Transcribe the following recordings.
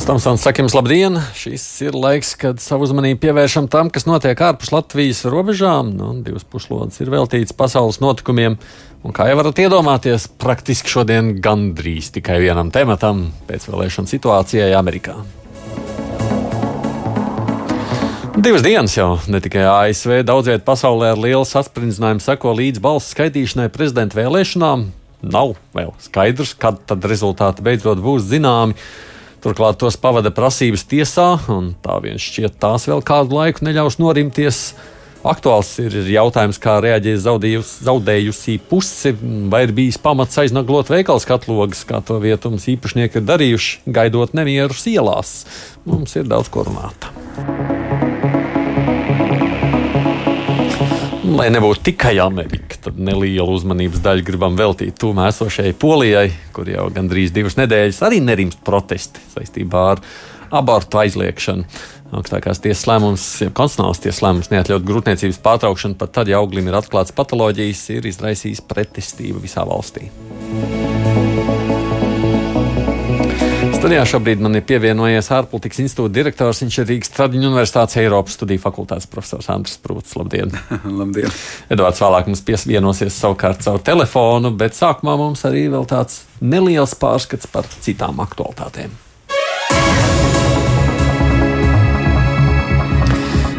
Aizsmeļamies Tomsons, saka jums labdien! Šis ir laiks, kad savu uzmanību pievēršam tam, kas notiek ārpus Latvijas robežām. Nu, divas puslodes ir veltītas pasaules notikumiem, un kā jau varat iedomāties, praktiski šodien gandrīz tikai vienam tematam - pēcvēlēšana situācijai Amerikā. Divas dienas jau ne tikai ASV, daudz vietā pasaulē ar lielu sasprindzījumu seko līdz balsu skaitīšanai prezidenta vēlēšanām. Nav vēl skaidrs, kad tad rezultāti beidzot būs zināmi. Turklāt tos pavada prasības tiesā, un tā viens šķiet tās vēl kādu laiku neļaus norimties. Aktuāls ir jautājums, kā reaģēs zaudējusī puse, vai ir bijis pamats aiznaglot veikals katlogas, kā to vietums īpašnieki ir darījuši, gaidot nemierus ielās. Mums ir daudz ko runāt. Lai nebūtu tikai Amerika, tad nelielu uzmanības daļu gribam veltīt tūmā esošajai Polijai, kur jau gandrīz divas nedēļas arī nerimst protesti saistībā ar abortu aizliekšanu. Augstākās tiesas lēmums, ja konstitucionālās tiesas lēmums neatļaut grūtniecības pārtraukšanu pat tad, ja auglim ir atklāts patoloģijas, ir izraisījis pretestību visā valstī. Studijā šobrīd man ir pievienojies ārpolitikas institūta direktors. Viņš ir Rīgas Tradiņu Universitātes Eiropas studiju fakultātes profesors Andris Prūts. Labdien! Labdien! Edvards vēlāk mums pievienosies savukārt caur telefonu, bet sākumā mums arī vēl tāds neliels pārskats par citām aktualitātēm.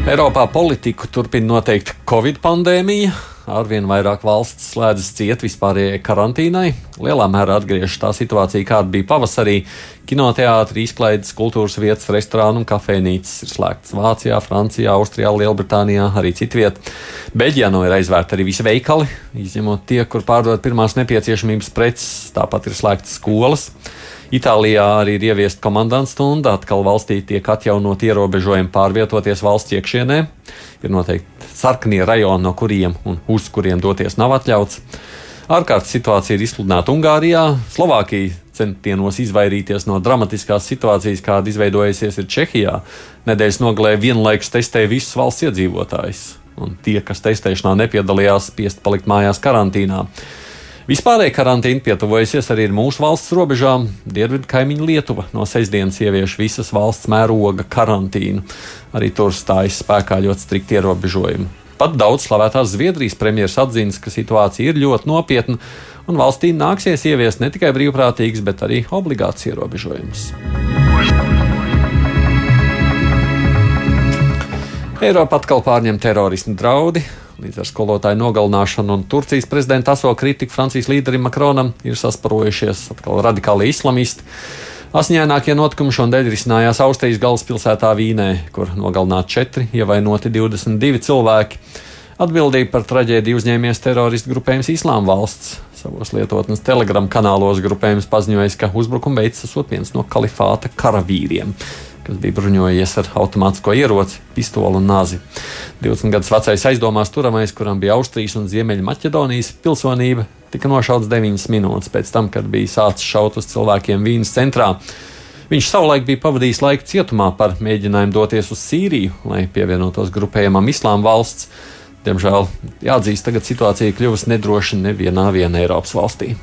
Eiropā politiku turpina noteikt Covid pandēmija arvien vairāk valsts slēdzas ciet vispārējai karantīnai. Lielā mērā atgriežas tā situācija, kāda bija pavasarī. Kinoteātris, izklaides, kultūras vietas, restorānu un kafejnīcas ir slēgts Vācijā, Francijā, Austrijā, Lielbritānijā, arī citviet. Beļģijā no ir aizvērti arī visi veikali, izņemot tie, kur pārdod pirmās nepieciešamības preces, tāpat ir slēgts skolas. Itālijā arī ir ieviesta komandants stunda, atkal valstī tiek atjaunot ierobežojumi pārvietoties valsts iekšienē. Ir noteikti sarkanie rajoni, no kuriem un uz kuriem doties nav atļauts. Ārkārtas situācija ir izsludināta Ungārijā, Slovākija centienos izvairīties no dramatiskās situācijas, kāda izveidojusies Čehijā. Nedēļas nogalē vienlaikus testēja visus valsts iedzīvotājus, un tie, kas testēšanā nepiedalījās, spiest palikt mājās karantīnā. Vispārēji karantīna pietuvojusies arī mūsu valsts robežām. Dienvidu kaimiņu Lietuva no sestdienas ievieš visas valsts mēroga karantīnu. Arī tur stājas spēkā ļoti strikti ierobežojumi. Pat daudz slavētās Zviedrijas premjeras atzīst, ka situācija ir ļoti nopietna un valstī nāksies ieviest ne tikai brīvprātīgas, bet arī obligāts ierobežojumus. Eiropa atkal pārņem terorismu draudi. Līdz ar skolotāju nogalināšanu un Turcijas prezidenta aso kritiku Francijas līderim Makronam ir sasparojušies atkal radikāli islamisti. Asiņainākie notikumi šodien risinājās Austrijas galvaspilsētā Vīnē, kur nogalināti četri, ievainoti 22 cilvēki. Atbildību par traģēdiju uzņēmies teroristu grupējums Islāma valsts. Savos lietotnes telegramu kanālos grupējums paziņojis, ka uzbrukumu veids esot viens no kalifāta karavīriem kas bija bruņojies ar automātisko ieroci, pistoli un nāzi. 20 gadus vecais aizdomās turamais, kuram bija Austrijas un Ziemeļmaķedonijas pilsonība, tika nošauts 9 minūtes pēc tam, kad bija sācis šaut uz cilvēkiem Vīnas centrā. Viņš savulaik bija pavadījis laiku cietumā par mēģinājumu doties uz Sīriju, lai pievienotos grupējumam Islāma valsts. Diemžēl jāatzīst, tagad situācija kļuvusi nedroša nevienā Eiropas valstī.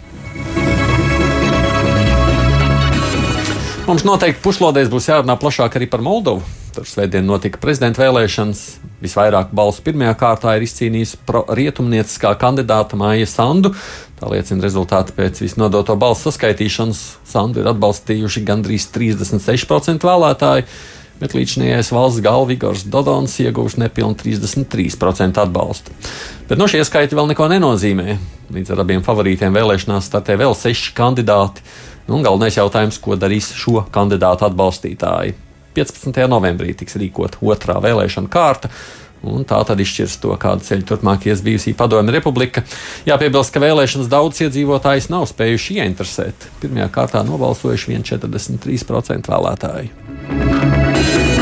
Mums noteikti puslodēs būs jārunā plašāk arī par Moldovu. Tur svētdien notika prezidenta vēlēšanas. Visvairāk balsu pirmajā kārtā ir izcīnījusi rietumnieciskā kandidāta Māja Sandu. Tā liecina rezultāti pēc visnodoto balsu saskaitīšanas. Sandu ir atbalstījuši gandrīz 36% vēlētāji, bet līdzinājais valsts galva Igors Dodons ieguvis nepilnu 33% atbalstu. Bet no šie skaitļi vēl neko nenozīmē. Līdz ar abiem favorītiem vēlēšanās startē vēl seši kandidāti. Nu, galvenais jautājums, ko darīs šo kandidātu atbalstītāji. 15. novembrī tiks rīkot otrā vēlēšana kārta. Un tā tad izšķirs to, kādu ceļu turpmāk ies bijusī Padomju Republika. Jāpiebilst, ka vēlēšanas daudz iedzīvotājus nav spējuši ieinteresēt. Pirmajā kārtā nobalsojuši 1,43% vēlētāji.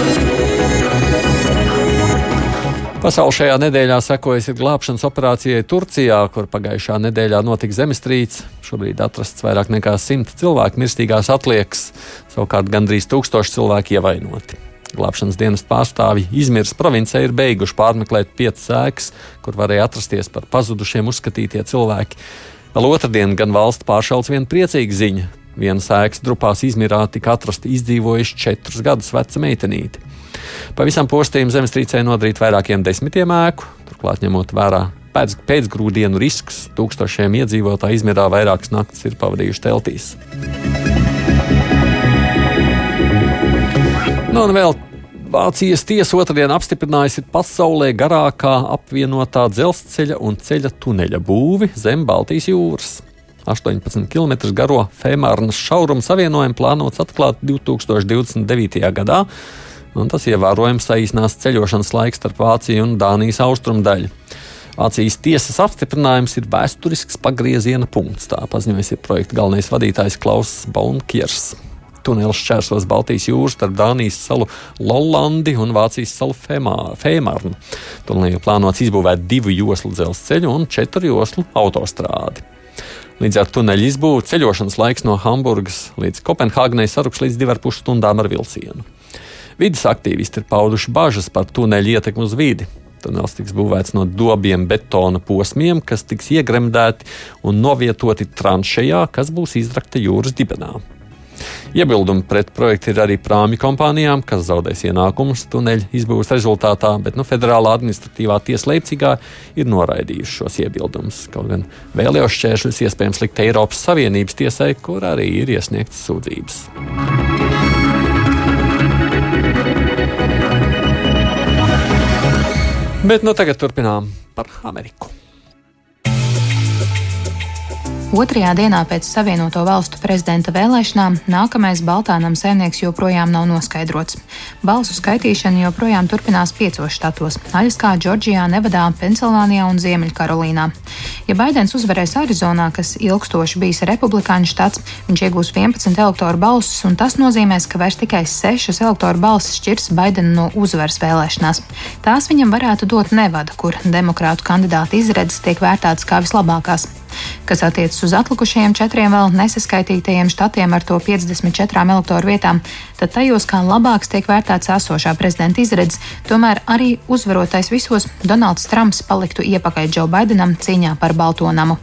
Pasaule šajā nedēļā sekojas glābšanas operācijai Turcijā, kur pagājušā nedēļā notika zemestrīce. Šobrīd atrasts vairāk nekā simt cilvēku mirstīgās atliekas, savukārt gandrīz tūkstoši cilvēku ievainoti. Glābšanas dienas pārstāvji Izmirs provincē ir beiguši pārmeklēt piecas ēkas, kur varēja atrasties par pazudušiem uzskatītie cilvēki. Vēl otrdien gan valsts pāršals viena priecīga ziņa. Vienas ēkas drupās Izmirā tika atrasta izdzīvojuši četrus gadus veca meitenīte. Pavisam postījumu zemestrīcē nodarīt vairākiem desmitiem ēku, turklāt ņemot vērā pēc, pēcgrūdienu riskus, tūkstošiem iedzīvotāju izmērā vairākas naktis ir pavadījuši teltīs. Nu, un vēl Vācijas tiesa otrdien apstiprinājusi pasaulē garākā apvienotā dzelzceļa un ceļa tuneļa būvi zem Baltijas jūras. 18 km garo Fēmārnas šaurumu savienojumu plānots atklāt 2029. gadā, un tas ievērojami saīsinās ceļošanas laiks starp Vāciju un Dānijas austrumu daļu. Vācijas tiesas apstiprinājums ir vēsturisks pagrieziena punkts, tā paziņojis ir projekta galvenais vadītājs Klauss Baunkiers. Tunelis šķērsos Baltijas jūru starp Dānijas salu Lollandi un Vācijas salu Fēmārnu. Tunelī plānots izbūvēt divu joslu dzelzceļu un četru joslu autostrādi. Līdz ar tuneļa izbūvi ceļošanas laiks no Hamburgas līdz Kopenhāgenai saruks līdz 2,5 stundām ar vilcienu. Vides aktīvisti ir pauduši bažas par tuneļa ietekmi uz vidi. Tunels tiks būvēts no dobiem betona posmiem, kas tiks iegremdēti un novietoti tranšejā, kas būs izrakta jūras dibenā. Iebildumi pret projektu ir arī prāmju kompānijām, kas zaudēs ienākumus tuneļa izbūves rezultātā, bet nu, Federālā administratīvā tiesa Leipzigā ir noraidījusi šos iebildumus. Kaut gan vēl jau šķēršļus iespējams likt Eiropas Savienības tiesai, kur arī ir iesniegtas sūdzības. Bet nu tagad turpinām par Ameriku. Otrajā dienā pēc Savienoto Valstu prezidenta vēlēšanām nākamais Baltānam saimnieks joprojām nav noskaidrots. Balsu skaitīšana joprojām turpinās piecos štatos - Aļaskā, Džordžijā, Nevadā, Pensilvānijā un Ziemeļkarolīnā. Ja Baidens uzvarēs Arizonā, kas ilgstoši bijis republikāņu štats, viņš iegūs 11 elektoru balsus, un tas nozīmēs, ka vairs tikai 6 elektoru balsis šķirs Baidenu no uzvaras vēlēšanās. Tās viņam varētu dot Nevada, kur demokrātu kandidāta izredzes tiek vērtētas kā vislabākās. Kas attiecas uz atlikušajiem četriem vēl nesaskaitītajiem štatiem ar to 54 elektoru vietām, tad tajos kā labāks tiek vērtēts esošā prezidenta izredzes, tomēr arī uzvarotais visos Donalds Trumps paliktu iepakaļ Džo Baidenam cīņā par Baltonamu.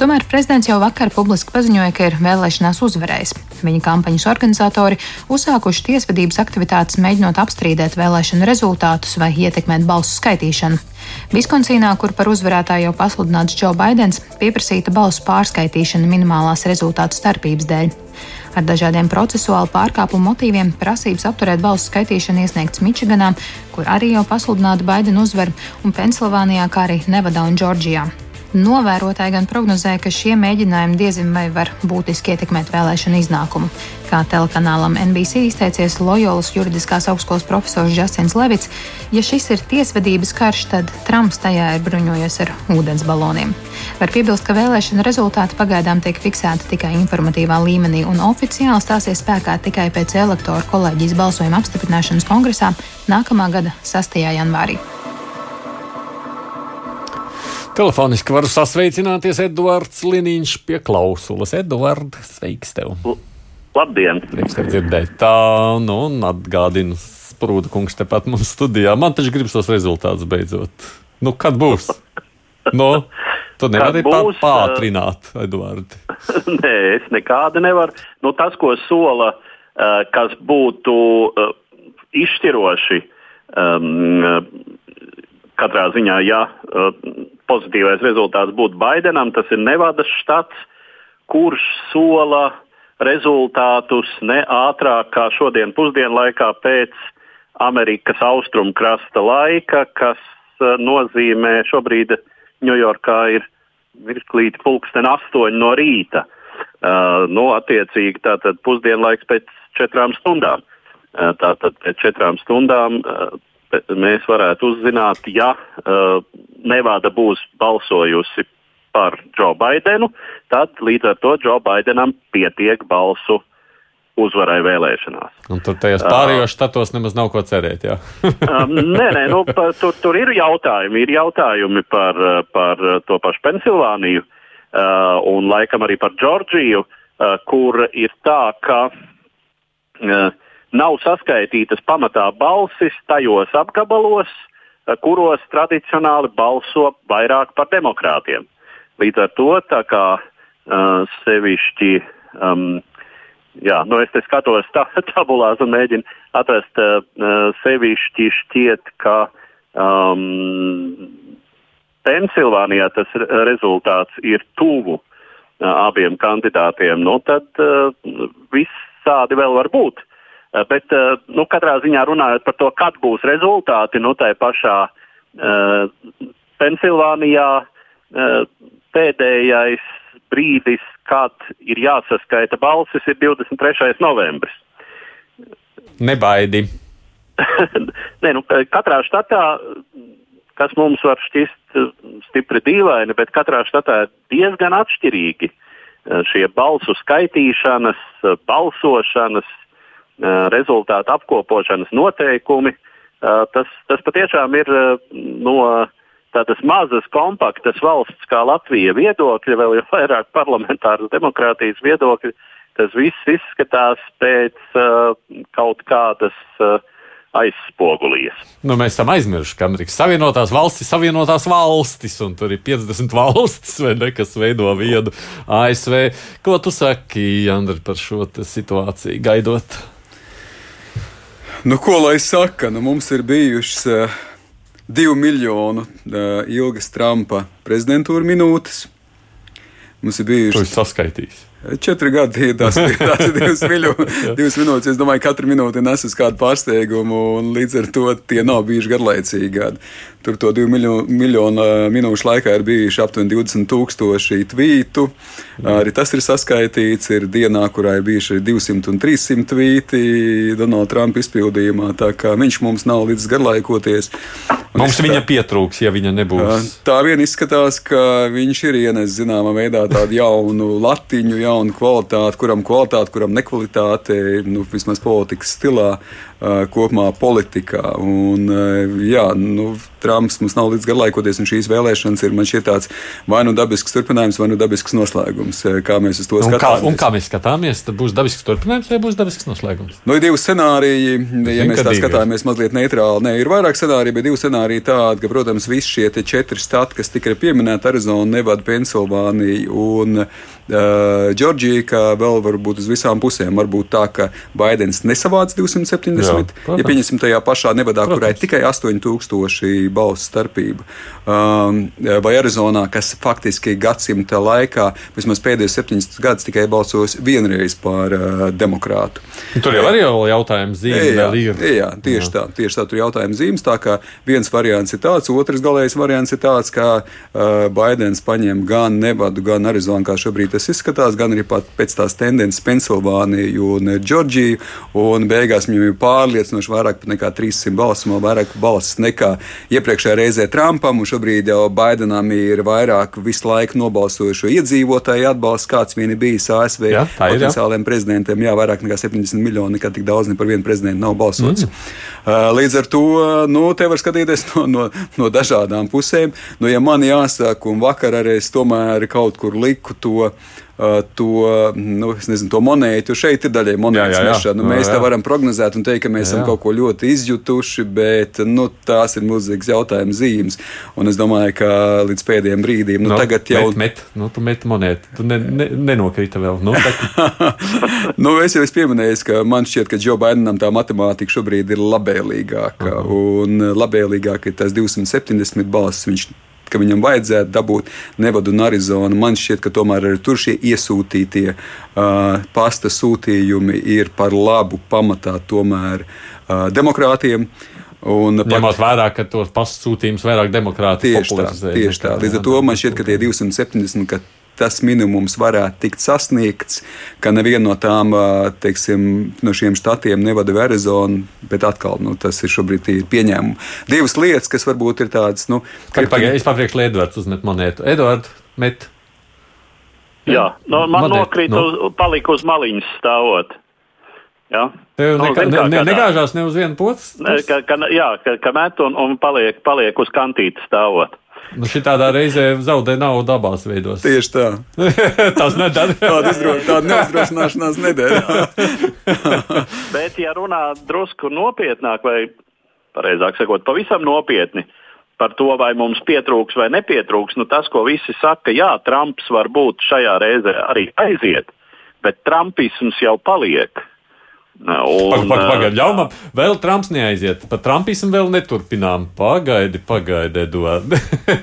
Tomēr prezidents jau vakar publiski paziņoja, ka ir vēlēšanās uzvarējis. Viņa kampaņas organizatori uzsākuši tiesvedības aktivitātes, mēģinot apstrīdēt vēlēšanu rezultātus vai ietekmēt balsu skaitīšanu. Viskonsīnā, kur par uzvarētāju jau pasludināts Džo Baidens, pieprasīta balsu pārskaitīšana minimālās rezultātu starpības dēļ. Ar dažādiem procesuālu pārkāpumu motīviem prasības apturēt balsu skaitīšanu iesniegts Mičiganā, kur arī jau pasludināta Baidena uzvara, un Pensilvānijā, kā arī Nevadā un Džordžijā. Novērotāji gan prognozēja, ka šie mēģinājumi diezin vai var būtiski ietekmēt vēlēšanu iznākumu. Kā telekanālam NBC izteicies Loyolas juridiskās augstskolas profesors Justins Levits, ja šis ir tiesvedības karš, tad Trumps tajā ir bruņojies ar ūdens baloniem. Var piebilst, ka vēlēšana rezultāti pagaidām tiek fiksēti tikai informatīvā līmenī un oficiāli stāsies spēkā tikai pēc elektoru kolēģijas balsojuma apstiprināšanas kongresā nākamā gada 6. janvārī. Telefoniski varu sasveicināties Edvards Liniņš pie klausulas. Edvards, sveiks tev! Labdien! Prieks tev dzirdēt. Tā, nu, un atgādinu Sprūda kungs tepat mums studijā. Man taču gribas tos rezultātus beidzot. Nu, kad būs? Nu, tu nevari būs, pātrināt, Edvards. Nē, es nekādu nevaru. Nu, tas, ko sola, kas būtu izšķiroši, um, katrā ziņā, ja pozitīvais rezultāts būtu Baidenam. Tas ir Nevadas štats, kurš sola rezultātus ne ātrāk kā šodien pusdienlaikā pēc Amerikas austrumkrasta laika, kas uh, nozīmē šobrīd Ņujorkā ir mirklīti pulksten astoņi no rīta. Uh, nu, attiecīgi tātad pusdienlaiks pēc četrām stundām. Uh, tātad pēc četrām stundām uh, mēs varētu uzzināt, ja uh, Nevada būs balsojusi par Džo Baidenu, tad līdz ar to Džo Baidenam pietiek balsu uzvarai vēlēšanās. Un tur tajos pārējos štatos nemaz nav ko cerēt. Um, nē, nē, nu, pa, tur, tur ir jautājumi. Ir jautājumi par, par to pašu Pensilvāniju uh, un laikam arī par Džordžiju, uh, kur ir tā, ka uh, nav saskaitītas pamatā balsis tajos apgabalos, uh, kuros tradicionāli balso vairāk par demokrātiem. Līdz ar to kā uh, sevišķi. Um, Jā, nu es te skatos tā, tabulās un mēģinu atrast uh, sevišķi šķiet, ka um, Pensilvānijā tas rezultāts ir tuvu uh, abiem kandidātiem. Nu, tad uh, visādi vēl var būt. Uh, bet uh, nu, katrā ziņā runājot par to, kad būs rezultāti, nu, tā pašā uh, Pensilvānijā uh, pēdējais brīdis, kad ir jāsaskaita balsis, ir 23. novembris. Nebaidi. Nē, nu, katrā štatā, kas mums var šķist stipri dīvaini, bet katrā štatā ir diezgan atšķirīgi šie balsu skaitīšanas, balsošanas, rezultātu apkopošanas noteikumi. Tas, tas patiešām ir no. Tādas mazas, kompaktas valsts kā Latvija viedokļa, vēl jau vairāk parlamentāras demokrātijas viedokļa, tas viss izskatās pēc uh, kaut kādas uh, aizspogulijas. Nu, mēs esam aizmirsuši, ka Amerikas Savienotās valstis ir Savienotās valstis, un tur ir 50 valstis, ne, kas veido vienu ASV. Ko tu saki, Andri, par šo situāciju gaidot? Nu, ko lai saka? Nu, mums ir bijušas. Uh divu miljonu uh, ilgas Trumpa prezidentūra minūtes. Mums ir bijuši. Tas ir saskaitījis. Četri gadi ir tās, tās divas, miļu, divas minūtes. Es domāju, ka katra minūte nes uz kādu pārsteigumu, un līdz ar to tie nav bijuši garlaicīgi gadi. Tur to divu miljonu, miljonu minūšu laikā ir bijuši aptuveni 20 tūkstoši tvītu. Mm. Arī tas ir saskaitīts. Ir dienā, kurā ir bijuši 200 un 300 tvīti Donalda Trumpa izpildījumā. Tā kā viņš mums nav līdz garlaikoties. Un mums viņa tā, pietrūks, ja viņa nebūs. Tā vien izskatās, ka viņš ir ienes zināmā veidā tādu jaunu latiņu, jaunu kvalitāti, kuram kvalitāte, kuram nekvalitāte, nu, vismaz politikas stilā kopumā politikā. Un, jā, nu, Trumps mums nav līdz garlaikoties, un šīs vēlēšanas ir man šķiet tāds vai nu dabisks turpinājums, vai nu dabisks noslēgums. Kā mēs uz to un skatāmies? Kā, un kā mēs skatāmies, tad būs dabisks turpinājums vai būs dabisks noslēgums? Nu, ir divi scenāriji, ja mēs tā skatāmies mazliet neitrāli. Nē, ir vairāk scenāriju, bet divi scenāriji tādi, ka, protams, visi šie četri stati, kas tika pieminēti, Arizona, Nevada, Pensilvānija un uh, ka vēl var būt uz visām pusēm. Varbūt tā, ka Baidens nesavāc 270, Jā, protams. ja pieņemsim tajā pašā Nevadā, kurai ir tikai 8000 balsu starpība. Um, vai Arizonā, kas faktiski gadsimta laikā, vismaz pēdējos septiņus gadus, tikai balsos vienreiz par uh, demokrātu. Tur jau arī ir jautājums zīme. Jā, ir. jā, tieši jā. tā, tieši tā, tur ir jautājums zīmes. Tā kā viens variants ir tāds, otrs galējais variants ir tāds, ka uh, Baidens paņem gan Nevadu, gan Arizonu, kā šobrīd tas izskatās, gan arī pēc tās tendences Pensilvāniju un Džordžiju, un beigās viņam ir pārliecinoši vairāk nekā 300 balsu, vairāk balsis nekā iepriekšējā reizē Trumpam, šobrīd jau Baidenam ir vairāk visu laiku nobalsojušo iedzīvotāju atbalsts, kāds vien ir bijis ASV jā, potenciāliem prezidentiem. Jā, vairāk nekā 70 miljoni, nekad tik daudz ne par vienu prezidentu nav balsots. Mm. Uh, līdz ar to, nu, te var skatīties no, no, no dažādām pusēm. Nu, ja man jāsaka, un vakar arī es tomēr kaut kur liku to to, nu, nezinu, to monētu. Šeit ir daļai monētas mešana. Nu, mēs jā, jā. tā varam prognozēt un teikt, ka mēs jā, jā. esam kaut ko ļoti izjutuši, bet nu, tās ir milzīgas jautājuma zīmes. Un es domāju, ka līdz pēdējiem brīdiem, nu, no, tagad jau. Met, met, nu, tu meti monētu, tu ne, ne, nenokrita vēl. Nu, nu, es jau esmu pieminējis, ka man šķiet, ka Džo Baidenam tā matemātika šobrīd ir labēlīgāka. Uh -huh. Un labēlīgāk ir tas 270 balsis. Viņš ka viņam vajadzētu dabūt Nevadu un Arizonu. Man šķiet, ka tomēr arī tur šie iesūtītie uh, pasta sūtījumi ir par labu pamatā tomēr uh, demokrātiem. Un Ņemot pat, vērā, ka tos pasūtījumus vairāk demokrātija tieši tā, tieši tā. Līdz ar to man šķiet, ka tie 270, ka tas minimums varētu tikt sasniegts, ka neviena no tām, teiksim, no šiem štatiem nevada Arizonu, bet atkal nu, tas ir šobrīd ir pieņēmumi. Divas lietas, kas varbūt ir tādas, nu, kā pagaidām. Es papriekšu, lai Edvards uzmet monētu. Edvards, met. Jā, no, man Monēt, nokrīt, no. uz, palika uz maliņas stāvot. Ja? Tev Nu, nekā, ne, kā ne, kādā- negāžās ne uz vienu. Ne, Ka, ka, jā, ka, ka met un, un paliek, paliek uz kantītes stāvot. Nu, Šitādā reizē zaudē naudu abās veidos. Tieši tā. Tas nedara. Tāda, izdro, tāda neuzdrošināšanās nedēļa. Bet, ja runā drusku nopietnāk, vai pareizāk sakot, pavisam nopietni par to, vai mums pietrūks vai nepietrūks, nu tas, ko visi saka, jā, Trumps varbūt šajā reizē arī aiziet, bet Trumpisms jau paliek. Un, pagaidi, ļauj man, vēl Trumps neaiziet. Par Trumpismu vēl neturpinām. Pagaidi, pagaidi, Eduard.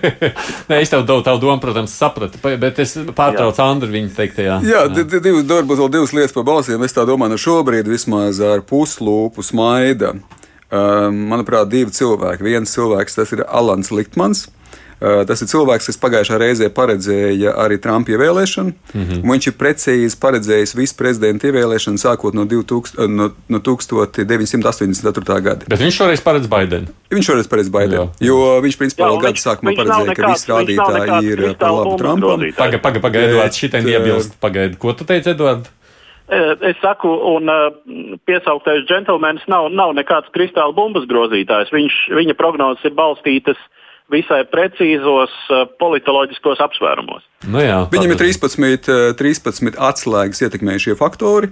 Nē, es tev dodu tavu domu, protams, sapratu, bet es pārtraucu Andru viņa teiktajā. Jā, di- di- divi, varbūt vēl divas lietas par balsīm. Es tā domāju, no šobrīd vismaz ar puslūpu smaida. Um, manuprāt, divi cilvēki. Viens cilvēks tas ir Alans Liktmans. Uh, tas ir cilvēks, kas pagājušā reizē paredzēja arī Trumpa ievēlēšanu. Mm -hmm. Viņš ir precīzi paredzējis visu prezidenta ievēlēšanu sākot no, 2000, no, no 1984. gada. Bet viņš šoreiz paredz Baidenu. Viņš šoreiz paredz Baidenu, jo viņš principā jau gada sākumā paredzēja, ka visi rādītāji ir par kristāla labu Trumpam. Pagaidi, pagaidi, paga, Eduards, šitai Bet, iebilst. Pagaidi, ko tu teici, Eduard? Eh, Es saku, un piesauktais džentlmenis nav, nav nekāds kristāla bumbas grozītājs. Viņš, viņa prognozes ir balstītas visai precīzos uh, politoloģiskos apsvērumos. Nu, jā, Viņam ir tātad- 13, eh, 13 atslēgas ietekmējušie faktori,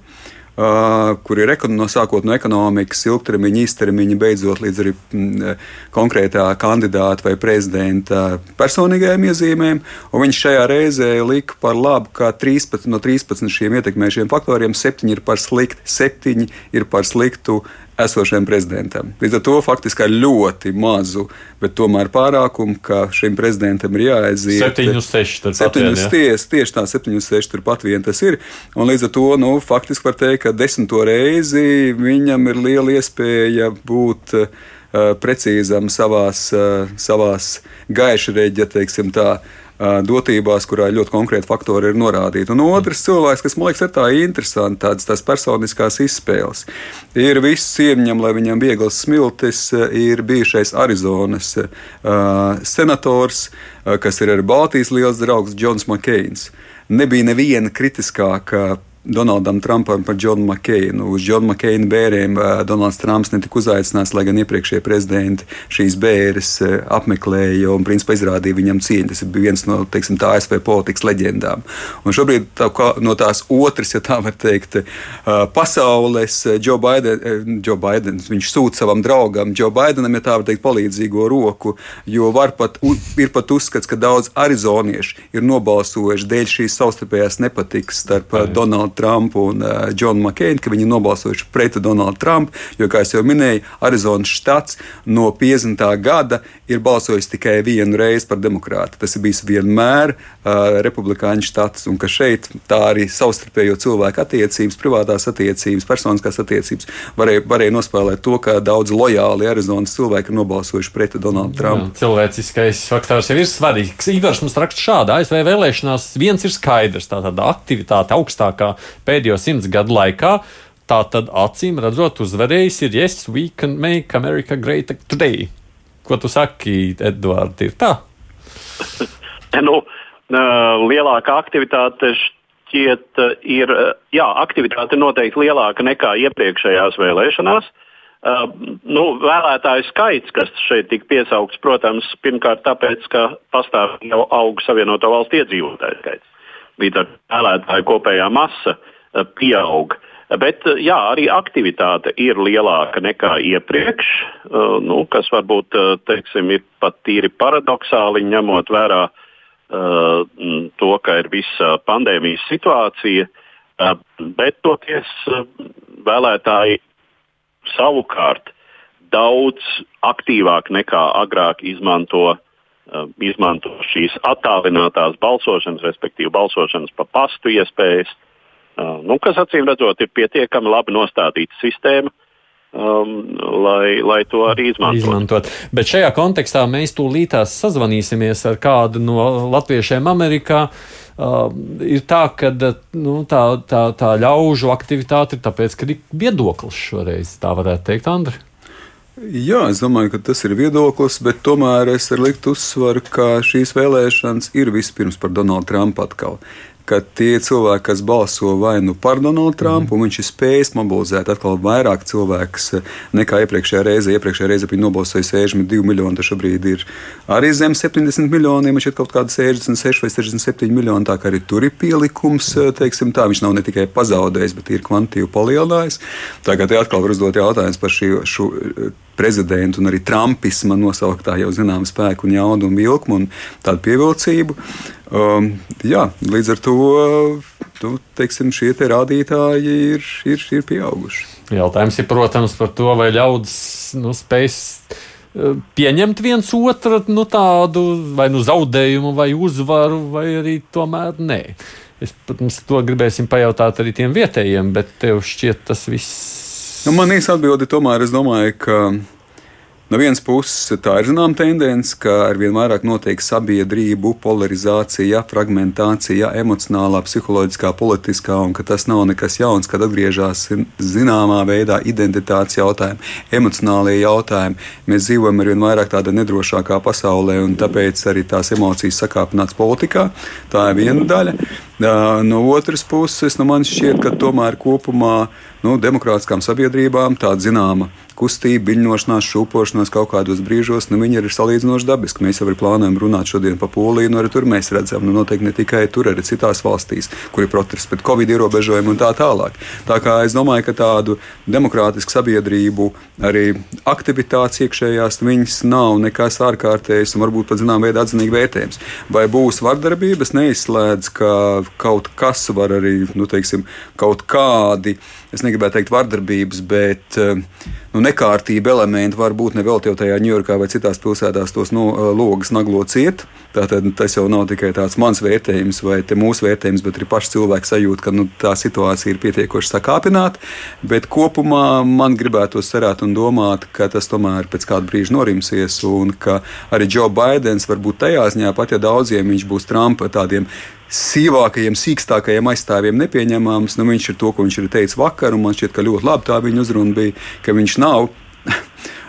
uh, kur ir no sākot no ekonomikas, ilgtermiņa, īstermiņa, beidzot līdz arī mm, konkrētā kandidāta vai prezidenta personīgajām iezīmēm. Un viņš šajā reizē lika par labu, ka 13 no 13 šiem ietekmējušiem faktoriem 7 ir par sliktu, 7 ir par sliktu esošajam prezidentam. Līdz ar to faktiski ar ļoti mazu, bet tomēr pārākumu, ka šim prezidentam ir jāaiziet. 7 uz 6. turpat Septiņus vien, jā. ties, tieši tā, 7, 6 turpat vien tas ir. Un līdz ar to, nu, faktiski var teikt, ka desmito reizi viņam ir liela iespēja būt uh, precīzam savās, uh, savās gaišreģa, teiksim tā. Dotībās, kurā ļoti konkrēti faktori ir norādīti. Un otrs cilvēks, kas man liekas, ir tā interesanti, tādas tās personiskās izspēles. Ir viss cieņam, lai viņam viegls smiltis, ir bijušais Arizonas uh, senators, uh, kas ir arī Baltijas liels draugs, Džons Makēns. Nebija neviena kritiskāka Donaldam Trumpam par Džonu Makeinu. Uz Džonu Makeina bērniem uh, Donalds Trumps netika uzaicināts, lai gan iepriekšējie prezidenti šīs bērres uh, apmeklēja un principā izrādīja viņam cieņu. Tas bija viens no teiksim, tā ASV politikas leģendām. Un šobrīd tā, no tās otras, ja tā var teikt, uh, pasaules Joe Biden, uh, Joe Biden, viņš sūta savam draugam Joe Bidenam, ja tā var teikt, palīdzīgo roku, jo var pat, ir pat uzskats, ka daudz arizoniešu ir nobalsojuši dēļ šīs savstarpējās nepatikas starp Donaldu Trumpu un uh, Džonu Makeinu, ka viņi nobalsojuši pret Donaldu Trumpu, jo, kā jau minēju, Arizonas štats no 50. gada ir balsojis tikai vienu reizi par demokrātu. Tas ir bijis vienmēr uh, republikāņu štats, un ka šeit tā arī savstarpējo cilvēku attiecības, privātās attiecības, personiskās attiecības varēja, varēja nospēlēt to, ka daudz lojāli Arizonas cilvēki ir nobalsojuši pret Donaldu Trumpu. Jā, Cilvēciskais faktors jau ir svarīgs. Ivars mums raksta šādi. ASV vēlēšanās viens ir skaidrs. Tā tāda aktivitāte augstākā pēdējo simts gadu laikā. Tā tad acīm redzot, uzvarējis ir Yes, we can make America great today. Ko tu saki, Edvards? Ir tā? Nu, lielāka aktivitāte šķiet ir, jā, aktivitāte noteikti lielāka nekā iepriekšējās vēlēšanās. Uh, nu, vēlētāju skaits, kas šeit tika piesaukts, protams, pirmkārt tāpēc, ka pastāv jau auga Savienoto Valstu iedzīvotāju skaits. Līdz ar to vēlētāju kopējā masa pieaug. Bet uh, jā, arī aktivitāte ir lielāka nekā iepriekš, uh, nu, kas varbūt uh, teiksim, ir pat tīri paradoxāli ņemot vērā to, ka ir visa pandēmijas situācija. Bet toties vēlētāji savukārt daudz aktīvāk nekā agrāk izmanto, izmanto šīs attālinātās balsošanas, respektīvi balsošanas pa pastu iespējas, nu, kas acīm redzot ir pietiekami labi nostādīta sistēma. Um, lai, lai to arī izmantotu. izmantot. Bet šajā kontekstā mēs tūlītās sazvanīsimies ar kādu no latviešiem Amerikā. Uh, ir tā, ka nu, tā, tā, tā ļaužu aktivitāte ir tāpēc, ka ir viedoklis šoreiz, tā varētu teikt, Andri. Jā, es domāju, ka tas ir viedoklis, bet tomēr es ar liktu uzsvaru, ka šīs vēlēšanas ir vispirms par Donaldu Trumpu atkal. Ka tie cilvēki, kas balso vai nu par Donaldu Trumpu, mm. viņš ir spējis mobilizēt atkal vairāk cilvēkus nekā iepriekšējā reizē. Iepriekšējā reizē bija nobalsojis 62 miljoni, tad šobrīd ir arī zem 70 miljoniem, šeit kaut kāda 66 vai 67 miljoni. Tā kā arī tur ir pielikums, teiksim tā, viņš nav ne tikai pazaudējis, bet ir kvantitīvi palielinājis. Tagad atkal var uzdot jautājumus par šī, šo prezidentu un arī trumpisma nosauktā jau zināma spēku un jaudu un vilkmu un tādu pievilcību. Um, jā, līdz ar to tu, teiksim, šie te rādītāji ir, ir, ir pieauguši. Jautājums ir, protams, par to, vai ļaudis nu, spēs uh, pieņemt viens otru nu, tādu vai nu zaudējumu, vai uzvaru, vai arī tomēr nē. Es, protams, to gribēsim pajautāt arī tiem vietējiem, bet tev šķiet tas viss Nu, man īsa atbilde tomēr, es domāju, ka No vienas puses, tā ir zināma tendence, ka ar vien vairāk notiek sabiedrību polarizācija, fragmentācija, emocionālā, psiholoģiskā, politiskā, un ka tas nav nekas jauns, kad atgriežas zināmā veidā identitātes jautājumi, emocionālie jautājumi. Mēs dzīvojam ar vien vairāk tādā nedrošākā pasaulē, un tāpēc arī tās emocijas sakāpināts politikā. Tā ir viena daļa. No otras puses, nu man šķiet, ka tomēr kopumā nu, demokrātiskām sabiedrībām tāda zināma kustība, viļņošanās, šūpošanās kaut kādos brīžos, nu, viņi ir salīdzinoši dabiski. Mēs jau plānojam runāt šodien par Poliju, nu, arī tur mēs redzam, nu, noteikti ne tikai tur, arī citās valstīs, kur ir protests pret covid ierobežojumiem un tā tālāk. Tā kā es domāju, ka tādu demokrātisku sabiedrību arī aktivitātes iekšējās viņas nav nekas ārkārtējs un varbūt pat zinām veidā atzinīgi vērtējums. Vai būs vardarbības, neizslēdz, ka kaut kas var arī, nu, teiksim, kaut kādi es negribētu teikt vardarbības, bet eh, nu, nekārtība elementi var būt ne vēl jau tajā Ņujorkā vai citās pilsētās tos no, eh, logus naglo ciet. Tātad tas jau nav tikai tāds mans vērtējums vai mūsu vērtējums, bet arī paši cilvēki sajūt, ka nu, tā situācija ir pietiekoši sakāpināta. Bet kopumā man gribētos cerēt un domāt, ka tas tomēr pēc kāda brīža norimsies un ka arī Joe Bidenis varbūt tajā ziņā, pat ja daudziem viņš būs Trumpa tādiem sīvākajiem, sīkstākajiem aizstāvjiem nepieņemams. Nu, viņš ir to, ko viņš ir teicis vakar, un man šķiet, ka ļoti labi tā viņa uzruna bija, ka viņš nav.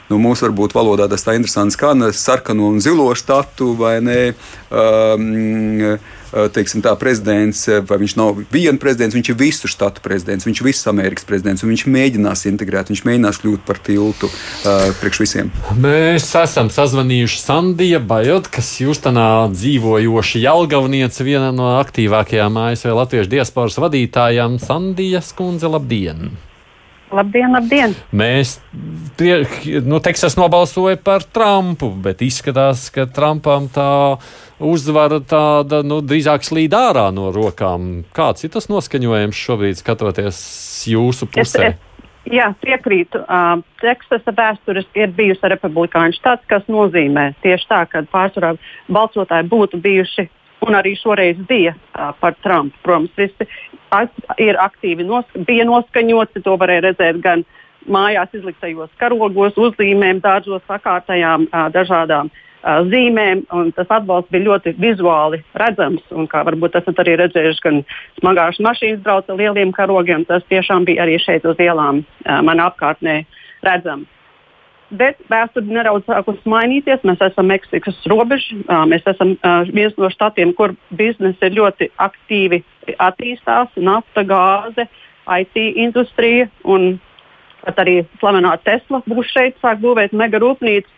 Nu, mūsu varbūt valodā tas tā interesants skan sarkano un zilo štatu vai ne. Um, Eh, teiksim, tā, prezidents, vai viņš nav viena prezidents, viņš ir visu štatu prezidents, viņš ir visas Amerikas prezidents, un viņš mēģinās integrēt, viņš mēģinās kļūt par tiltu uh, priekš visiem. Mēs esam sazvanījuši Sandija Bajot, kas Jūstanā dzīvojoša Jelgavniece, viena no aktīvākajām ASV latviešu diasporas vadītājām. Sandija Skundze, labdien! Labdien, labdien! Mēs, nu, Teksas nobalsoja par Trumpu, bet izskatās, ka Trumpam tā uzvara tāda, nu, drīzāk slīd ārā no rokām. Kāds ir tas noskaņojums šobrīd, skatoties jūsu pusē? Es, es, jā, piekrītu. Uh, Teksasa vēsturiski ir bijusi republikāņu štats, kas nozīmē tieši tā, ka pārsvarā balsotāji būtu bijuši un arī šoreiz bija uh, par Trumpu. Protams, visi ir aktīvi nos, bija noskaņoti. To varēja redzēt gan mājās izliktajos karogos, uzzīmēm, dārzos sakārtajām uh, dažādām uh, zīmēm. Tas atbalsts bija ļoti vizuāli redzams. Un, kā varbūt esat arī redzējuši, gan smagās mašīnas brauca ar lieliem karogiem. Tas tiešām bija arī šeit uz ielām manā apkārtnē redzams. Bet vēsture nedaudz sākusi mainīties. Mēs esam Meksikas robeža. Mēs esam viens no štatiem, kur biznesa ir ļoti aktīvi attīstās. Nafta, gāze, IT industrija un pat arī slavenā Tesla būs šeit, sāk būvēt mega rūpnīcu.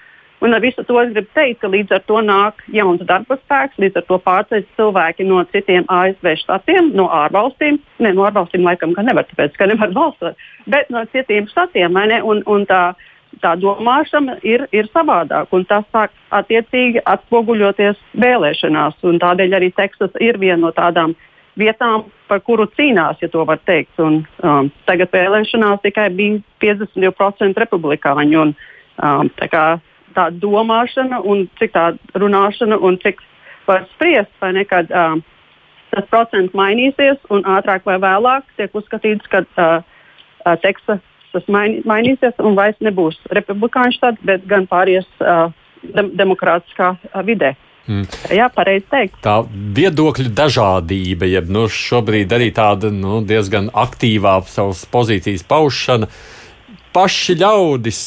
Un ar visu to es gribu teikt, ka līdz ar to nāk jauns darba spēks, līdz ar to pārceļ cilvēki no citiem ASV štatiem, no ārvalstīm. Ne, no ārvalstīm laikam nevar, tāpēc, ka nevar balsot, bet no citiem štatiem. Un, un tā, uh, tā domāšana ir, ir savādāka, un tas sāk attiecīgi atspoguļoties vēlēšanās. Tādēļ arī Teksas ir viena no tādām vietām, par kuru cīnās, ja tā var teikt. Un, um, tagad vēlēšanās tikai bija 52% republikāņu. Un, um, tā, kā, tā domāšana, un cik tā runāšana, un cik var spriest, vai ne, kad um, tas procents mainīsies, un ātrāk vai vēlāk tiek uzskatīts, ka uh, uh, Teksas tas maini, mainīsies un vairs nebūs republikāņu štats, bet gan pāries uh, dem demokrātiskā uh, vidē. Mm. Jā, pareizi teikt. Tā viedokļu dažādība, jeb nu, šobrīd arī tāda nu, diezgan aktīvā savas pozīcijas paušana. Paši ļaudis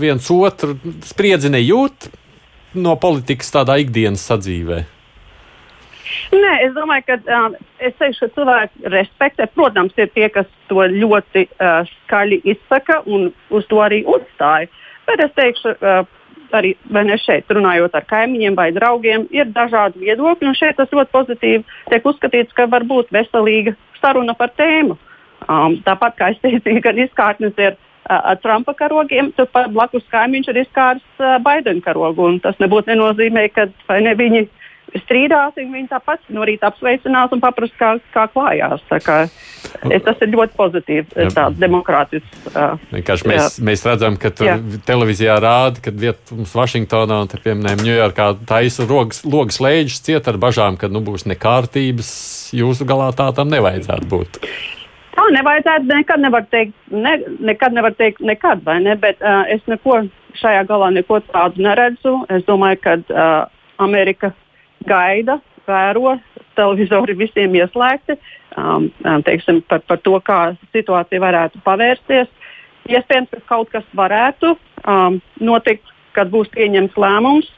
viens otru spriedzi nejūt no politikas tādā ikdienas sadzīvē. Nē, es domāju, ka um, es teikšu, ka cilvēki respektē. Protams, ir tie, kas to ļoti uh, skaļi izsaka un uz to arī uzstāja. Bet es teikšu, uh, arī ne šeit, runājot ar kaimiņiem vai draugiem, ir dažādi viedokļi. Šeit tas ļoti pozitīvi tiek uzskatīts, ka var būt veselīga saruna par tēmu. Um, tāpat kā es teicu, gan izkārtnes ir uh, Trumpa karogiem, turpat blakus kaimiņš ir izkārts uh, Baidena karogu. Tas nebūtu nenozīmē, ka ne, viņi strīdāsim, viņi tāpat no rīta apsveicinās un paprasti, kā, kā klājās. Kā, es, tas ir ļoti pozitīvi, tāds demokrātisks. Uh, mēs, mēs redzam, ka tur jā. televīzijā rāda, ka vietums Vašingtonā un, piemēram, Ņujorkā taisa logas lēģis ciet ar bažām, ka nu, būs nekārtības. Jūsu galā tā tam nevajadzētu būt. Tā nevajadzētu nekad nevar teikt, ne, nekad nevar teikt, nekad, vai ne? Bet uh, es neko šajā galā neko tādu neredzu. Es domāju, ka uh, Amerika gaida, vēro, televizori visiem ieslēgti, um, um, teiksim, par, par to, kā situācija varētu pavērsties. Iespējams, ka kaut kas varētu um, notikt, kad būs pieņemts lēmums,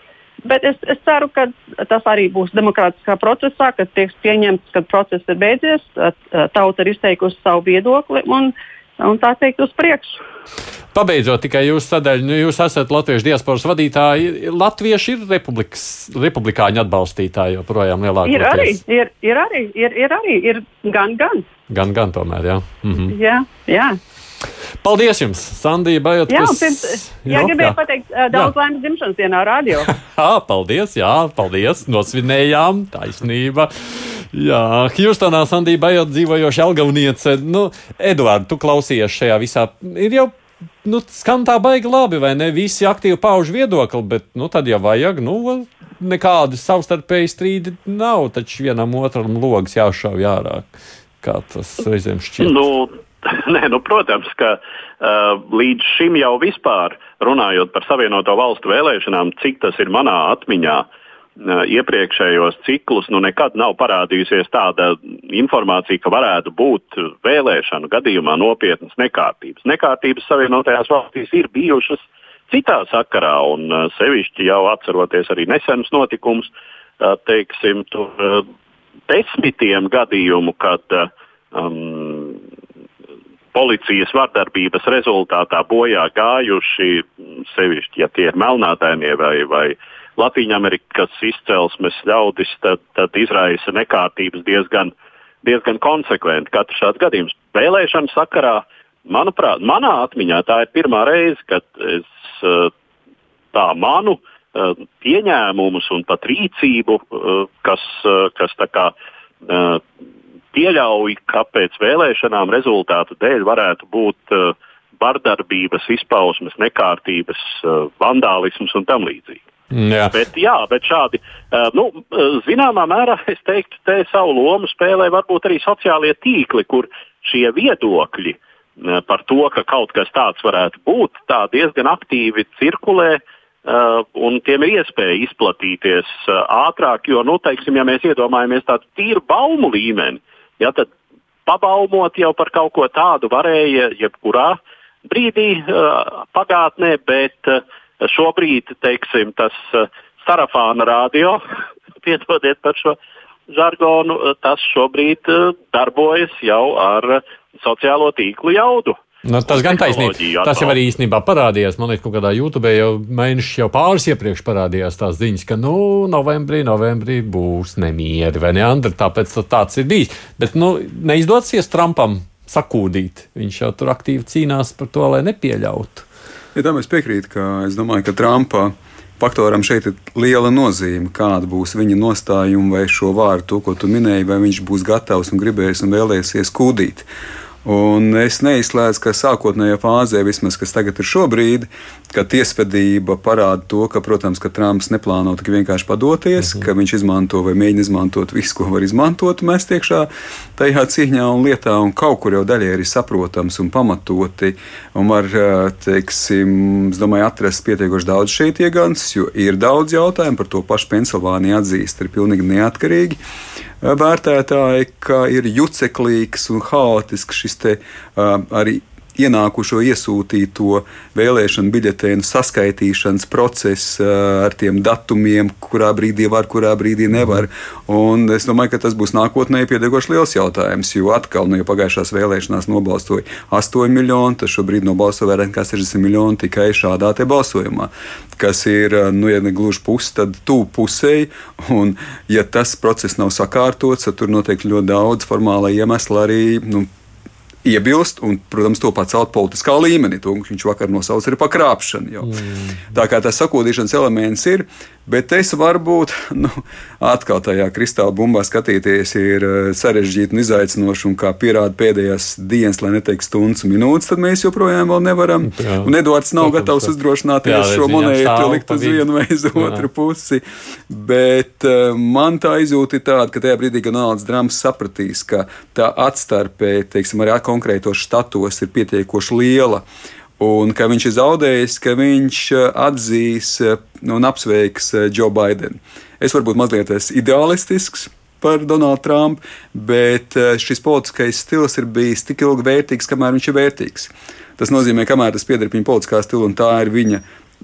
bet es, es ceru, ka tas arī būs demokrātiskā procesā, kad tiks pieņemts, kad process ir beidzies, tauta ir izteikusi savu viedokli un, un tā teikt uz priekšu. Pabeidzot tikai jūsu sadaļu, nu, jūs esat latviešu diasporas vadītāji. Latvieši ir republikāņu atbalstītāji joprojām lielākoties. Ir arī, ir, ir arī, ir, ir arī, ir gan, gan. Gan, gan tomēr, jā. Mhm. Jā, jā. Paldies jums, Sandija Bajot. Jā, pirms, jā, gribēju jā. pateikt daudz laimes dzimšanas dienā radio. jā, paldies, jā, paldies, nosvinējām, taisnība. Jā, Hjūstonā Sandija Bajot dzīvojoša Algauniece. Nu, Eduard, tu klausies šajā visā. Ir jau nu, skan tā baigi labi, vai ne? Visi aktīvi pauž viedokli, bet nu, tad, ja vajag, nu, nekādi savstarpēji strīdi nav, taču vienam otram logs jāšauj ārā. Kā tas reizēm šķiet? Nu, nē, nu, protams, ka uh, līdz šim jau vispār runājot par Savienoto valstu vēlēšanām, cik tas ir manā atmiņā, iepriekšējos ciklus nu, nekad nav parādījusies tāda informācija, ka varētu būt vēlēšanu gadījumā nopietnas nekārtības. Nekārtības Savienotajās valstīs ir bijušas citā sakarā, un sevišķi jau atceroties arī nesenus notikumus, teiksim, tur desmitiem gadījumu, kad um, policijas vardarbības rezultātā bojā gājuši, sevišķi, ja tie ir melnādainie vai, vai uh, Latvijas izcelsmes ļaudis, tad, tad izraisa nekārtības diezgan, diezgan konsekventi katrs šāds gadījums. Vēlēšanu sakarā, manuprāt, manā atmiņā tā ir pirmā reize, kad es eh, tā manu eh, pieņēmumus un pat rīcību, eh, kas, kas kā, pieļauj, ka pēc vēlēšanām rezultātu dēļ varētu būt vardarbības, izpausmes, nekārtības, vandālisms un tam līdzīgi. Jā. Bet, jā, bet šādi, nu, zināmā mērā, es teiktu, te savu lomu spēlē varbūt arī sociālie tīkli, kur šie viedokļi par to, ka kaut kas tāds varētu būt, tā diezgan aktīvi cirkulē. Un tiem ir iespēja izplatīties ātrāk, jo, nu, teiksim, ja mēs iedomājamies tādu tīru baumu līmeni, ja, tad pabaumot jau par kaut ko tādu varēja jebkurā brīdī pagātnē, bet uh, Šobrīd, teiksim, tas eh, sarafāna radio, piedodiet par šo žargonu, eh, tas šobrīd eh, darbojas jau ar sociālo tīklu jaudu. Nu, tas gan taisnība. Tas jau arī īstenībā parādījās. Man liekas, ka kādā YouTube jau mēneši jau pāris iepriekš parādījās tās ziņas, ka nu, novembrī, novembrī būs nemieri vai ne, Andri, tāpēc tāds ir bijis. Bet nu, neizdosies Trumpam sakūdīt. Viņš jau tur aktīvi cīnās par to, lai nepieļautu. Ja tam es piekrītu, ka es domāju, ka Trumpa faktoram šeit ir liela nozīme, kāda būs viņa nostājuma vai šo vārdu, to, ko tu minēji, vai viņš būs gatavs un gribēs un vēlēsies kūdīt. Un es neizslēdzu, ka sākotnējā fāzē, vismaz kas tagad ir šobrīd, ka tiesvedība parāda to, ka, protams, ka Trumps neplāno tik vienkārši padoties, -hmm. ka viņš izmanto vai mēģina izmantot visu, ko var izmantot, mēs tiekšā tajā cīņā un lietā, un kaut kur jau daļai ir saprotams un pamatoti, un var, teiksim, es domāju, atrast pietiekoši daudz šeit iegans, jo ir daudz jautājumu par to pašu Pensilvāniju atzīst, ir pilnīgi neatkarīgi vērtētāji, ka ir juceklīgs un haotisks šis te, uh, arī ienākušo iesūtīto vēlēšanu biļetēnu saskaitīšanas process ar tiem datumiem, kurā brīdī var, kurā brīdī nevar. Un es domāju, ka tas būs nākotnē pietiekoši liels jautājums, jo atkal, nu, ja pagājušās vēlēšanās nobalstoja 8 miljoni, tad šobrīd nobalso vairāk nekā 60 miljoni tikai šādā te balsojumā, kas ir, nu, ja ne gluži pusi, tad tuvu pusēji. Un, ja tas process nav sakārtots, tad tur noteikti ļoti daudz formāla iemesla arī nu, iebilst un, protams, to pacelt politiskā līmenī. To viņš vakar nosauca par krāpšanu. Mm. Tā kā tas sakodīšanas elements ir, bet es varbūt nu, atkal tajā kristāla bumbā skatīties ir eh, sarežģīti un izaicinoši, un kā pierāda pēdējās dienas, lai neteikt stundas un minūtes, tad mēs joprojām nevaram. Jā. Un Edvards nav Protams, gatavs uzdrošināties šo monētu likt uz vienu vai uz otru pusi. Bet uh, man tā izjūta ir tāda, ka tajā brīdī, kad Donalds Trumps sapratīs, ka tā atstarpē, teiksim, arī konkrētos štatos ir pietiekoši liela. Un ka viņš ir zaudējis, ka viņš eh, atzīs eh, un apsveiks Joe eh, Bidenu. Es varbūt mazliet esmu ideālistisks, par Donaldu Trumpu, bet šis politiskais stils ir bijis tik ilgi vērtīgs, kamēr viņš ir vērtīgs. Tas nozīmē, kamēr tas pieder viņa politiskā stila un tā ir viņa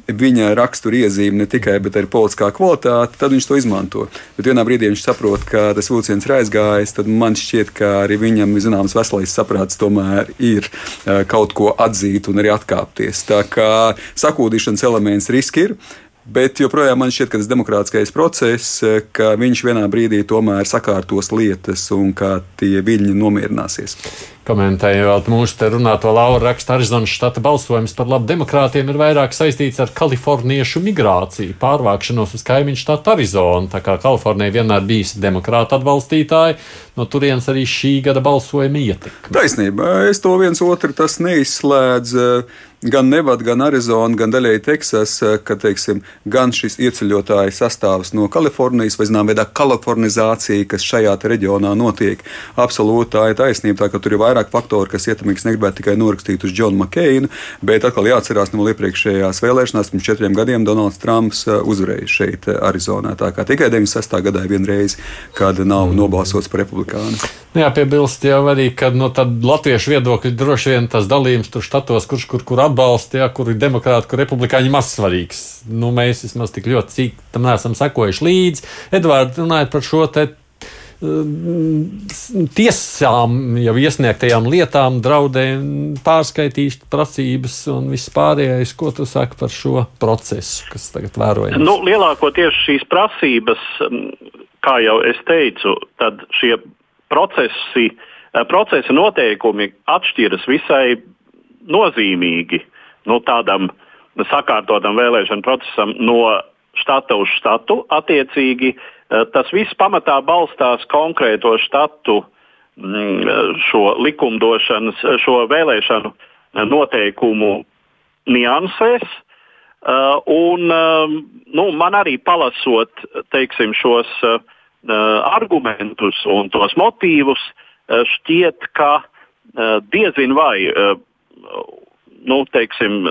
viņa rakstura iezīme ne tikai arī politiskā kvalitāte, tad viņš to izmanto. Bet vienā brīdī viņš saprot, ka tas vilciens ir aizgājis, tad man šķiet, ka arī viņam zināms veselais saprāts tomēr ir eh, kaut ko atzīt un arī atkāpties. Tā kā sakūdīšanas elements riski ir. Bet joprojām man šķiet, ka tas demokrātiskais process, eh, ka viņš vienā brīdī tomēr sakārtos lietas un ka tie viļņi nomierināsies. Komentējot mūsu te runāto Lauru rakstu, Arizonas štata balsojums par labu demokrātiem ir vairāk saistīts ar kaliforniešu migrāciju, pārvākšanos uz kaimiņu štatu Arizonu. Tā kā Kalifornija vienmēr bijusi demokrāta atbalstītāja, no turienes arī šī gada balsojuma ietekme. Taisnība, es to viens otru tas neizslēdz gan Nevada, gan Arizona, gan daļēji Teksas, ka teiksim, gan šis ieceļotāju sastāvs no Kalifornijas, vai zinām, veidā kalifornizācija, kas šajā reģionā notiek, absolūti tā ir taisnība. Tā, ka tur ir vairāk faktoru, kas ietekmīgs, negribētu tikai norakstīt uz Džonu Makeinu, bet atkal jāatcerās no iepriekšējās vēlēšanās, pirms četriem gadiem Donalds Trumps uh, uzvarēja šeit, uh, Arizonā. Tā kā tikai 96. gadā vienreiz, kad nav mm. nobalsots par republikānu. Nu jā, piebilst jau arī, ka no latviešu viedokļa droši vien tas dalījums tur štatos, kurš kur, kur atbalsta, ja, kur ir demokrāti, kur republikāņi maz svarīgs. Nu, mēs vismaz tik ļoti cik tam neesam sekojuši līdzi. Edvards, runājot par šo te tiesām jau iesniegtajām lietām, draudēm, pārskaitīšanas prasības un viss pārējais. Ko tu saki par šo procesu, kas tagad vērojams? Nu, lielākoties šīs prasības, kā jau es teicu, tad šie procesi, eh, procesa noteikumi atšķiras visai nozīmīgi no tādam sakārtotam vēlēšanu procesam no štata uz štatu. Attiecīgi, Eh, tas viss pamatā balstās konkrēto štatu mm, šo likumdošanas, šo vēlēšanu eh, noteikumu niansēs. Uh, un, nu, man arī palasot teiksim, šos argumentus un tos motīvus, šķiet, ka diezin vai nu, teiksim,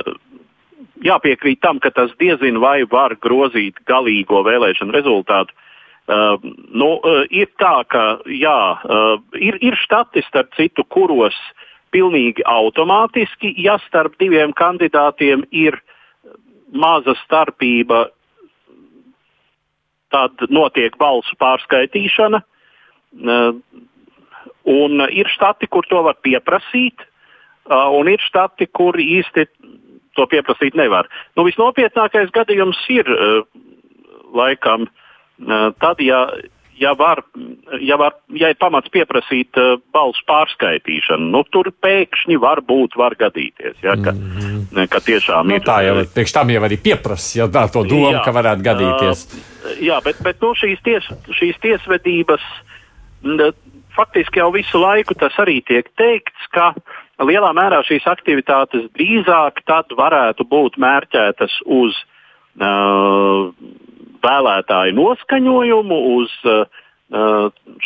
jāpiekrīt tam, ka tas diezin vai var grozīt galīgo vēlēšanu rezultātu Uh, nu, uh, ir tā, ka jā, uh, ir, ir štati, starp citu, kuros pilnīgi automātiski, ja starp diviem kandidātiem ir maza starpība, tad notiek balsu pārskaitīšana. Uh, un ir štati, kur to var pieprasīt, un ir štati, kur īsti to pieprasīt nevar. Nu, visnopietnākais gadījums ir uh, laikam uh, tad, ja, ja, var, ja, var, ja ir pamats pieprasīt uh, balsu pārskaitīšanu, nu, tur pēkšņi var būt, var gadīties. Ja, ka, mm -hmm. ka tiešām nu, ir. Tā jau priekš tam jau arī pieprasa, ja tā to domu, jā, ka varētu gadīties. Uh, jā, bet, bet nu, šīs, ties, šīs tiesvedības faktiski jau visu laiku tas arī tiek teikts, ka lielā mērā šīs aktivitātes drīzāk tad varētu būt mērķētas uz uh, vēlētāju noskaņojumu, uz uh,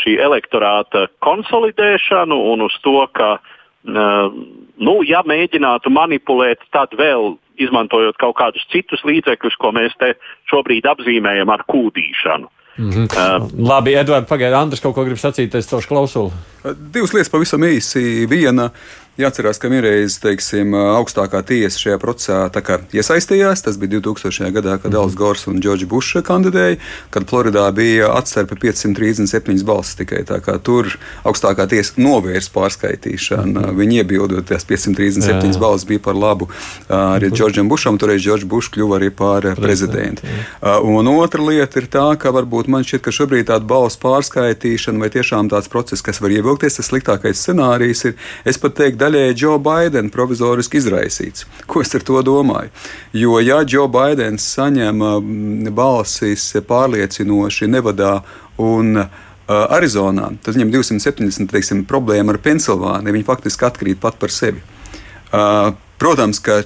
šī elektorāta konsolidēšanu un uz to, ka, uh, nu, ja mēģinātu manipulēt, tad vēl izmantojot kaut kādus citus līdzekļus, ko mēs te šobrīd apzīmējam ar kūdīšanu. Mm -hmm. uh, Labi, Edvards, pagaidiet, Andris kaut ko grib sacīt, es cauršu klausulu. Divas lietas pavisam īsi. Viena Jāatcerās, ka vienreiz teiksim, augstākā tiesa šajā procesā iesaistījās. Tas bija 2000. gadā, kad Dāls mhm. Gors un Džordžs Bušs kandidēja, kad Floridā bija atstarpe 537 balsis tikai. Tur augstākā tiesa novērsa pārskaitīšanu. Viņi iebildot, tās 537 jā. balsis bija par labu arī Džordžam Bušam. Toreiz Džordžs Bušs kļuva arī par prezidentu. Jā. Un otra lieta ir tā, ka varbūt man šķiet, ka šobrīd tāda balsu pārskaitīšana vai tiešām tāds process, kas var ievilkties, tas sliktākais scenārijs ir, es pat teiktu, daļēji Džo Baidena provizoriski izraisīts. Ko es ar to domāju? Jo, ja Džo Baidens saņem mm, balsis pārliecinoši Nevadā un uh, Arizonā, tad viņam 270 teiksim, problēma ar Pensilvāniju. Viņi faktiski atkrīt pat par sevi. Uh, protams, ka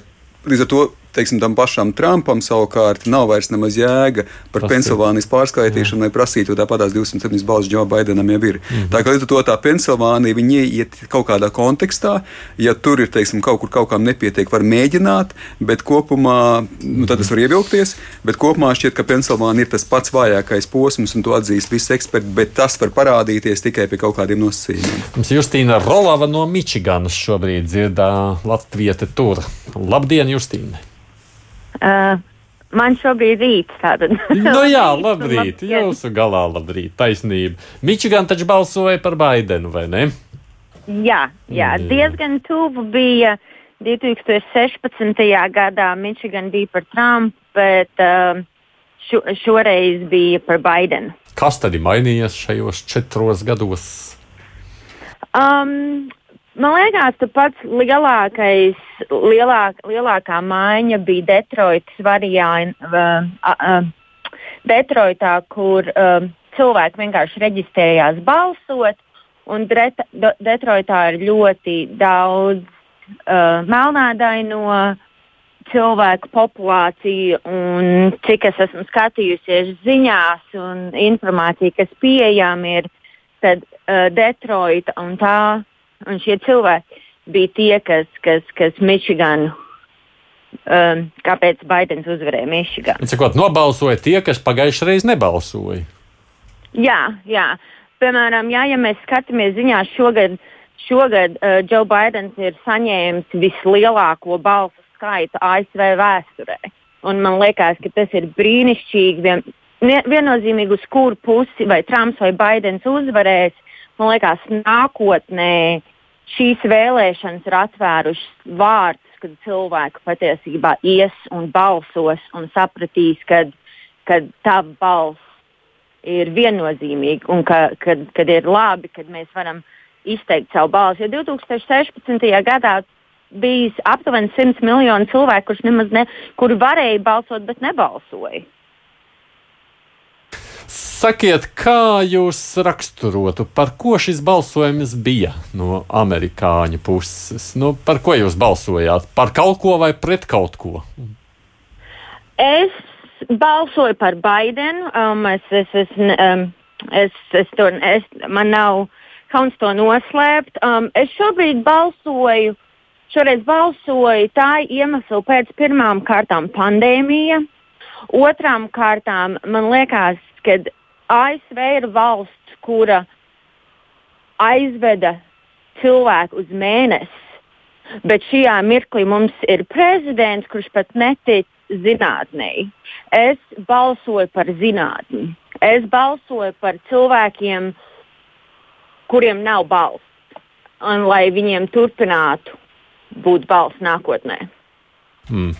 līdz ar to teiksim, tam pašam Trumpam savukārt nav vairs nemaz jēga par Prasīt. Pensilvānijas pārskaitīšanu, lai prasītu, jo tāpatās 207 balss Džo Baidenam jau ir. Mm -hmm. Tā kā līdz ar to tā Pensilvānija viņi iet kaut kādā kontekstā, ja tur ir teiksim, kaut kur kaut kam nepietiek, var mēģināt, bet kopumā nu, tas var ievilkties. Bet kopumā šķiet, ka Pensilvānija ir tas pats vājākais posms, un to atzīst visi eksperti, bet tas var parādīties tikai pie kaut kādiem nosacījumiem. Mums Justīna Rolava no Mičiganas šobrīd dzirdā Latvieta tur. Labdien, Justīna! Uh, Man šobrīd ir rīts. Tātad. nu jā, labrīt. Jūsu galā labrīt. Taisnība. Mičigan taču balsoja par Baidenu, vai ne? Jā, jā. Mm. diezgan tuvu bija 2016. gadā. Mičigan bija par Trumpu, bet uh, šo, šoreiz bija par Baidenu. Kas tad ir mainījies šajos četros gados? Um, Man liekas, ka pats lielākais, lielāk, lielākā maiņa bija Detroitas variants. Uh, uh, Detroitā, kur uh, cilvēki vienkārši reģistrējās balsot, un Dreta, Detroitā ir ļoti daudz uh, melnādaino cilvēku populāciju, un cik es esmu skatījusies ziņās un informācija, kas pieejama ir, tad uh, Detroita un tā Un šie cilvēki bija tie, kas, kas, kas Mičiganu. Um, kāpēc Baidens uzvarēja Mičiganu? Cikot, nobalsoja tie, kas pagājušajā reizē nebalsoja. Jā, jā. Piemēram, jā, ja mēs skatāmies ziņās šogad, šogad uh, Joe Bidenis ir saņēmis vislielāko balsu skaitu ASV vēsturē. Un man liekas, ka tas ir brīnišķīgi. Vien, viennozīmīgi, uz kuru pusi vai Trumps vai Baidens uzvarēs. Man liekas, nākotnē šīs vēlēšanas ir atvērušas vārdus, kad cilvēki patiesībā ies un balsos un sapratīs, ka tā balss ir viennozīmīga un ka, kad, kad ir labi, kad mēs varam izteikt savu balsi. Jo 2016. gadā bija aptuveni 100 miljoni cilvēku, ne, kuri varēja balsot, bet nebalsoja. Sakiet, kā jūs raksturotu, par ko šis balsojums bija no amerikāņu puses? Nu, par ko jūs balsojāt? Par kaut ko vai pret kaut ko? Es balsoju par Baidenu. Um, es, es, es, um, es, es to, es, man nav kauns to noslēpt. Um, es šobrīd balsoju, šoreiz balsoju tā iemesla pēc pirmām kārtām pandēmija. Otrām kārtām man liekas, ka ASV ir valsts, kura aizveda cilvēku uz mēnesi, bet šajā mirklī mums ir prezidents, kurš pat netic zinātnē. Es balsoju par zinātni. Es balsoju par cilvēkiem, kuriem nav balss, un lai viņiem turpinātu būt balss nākotnē. Hmm.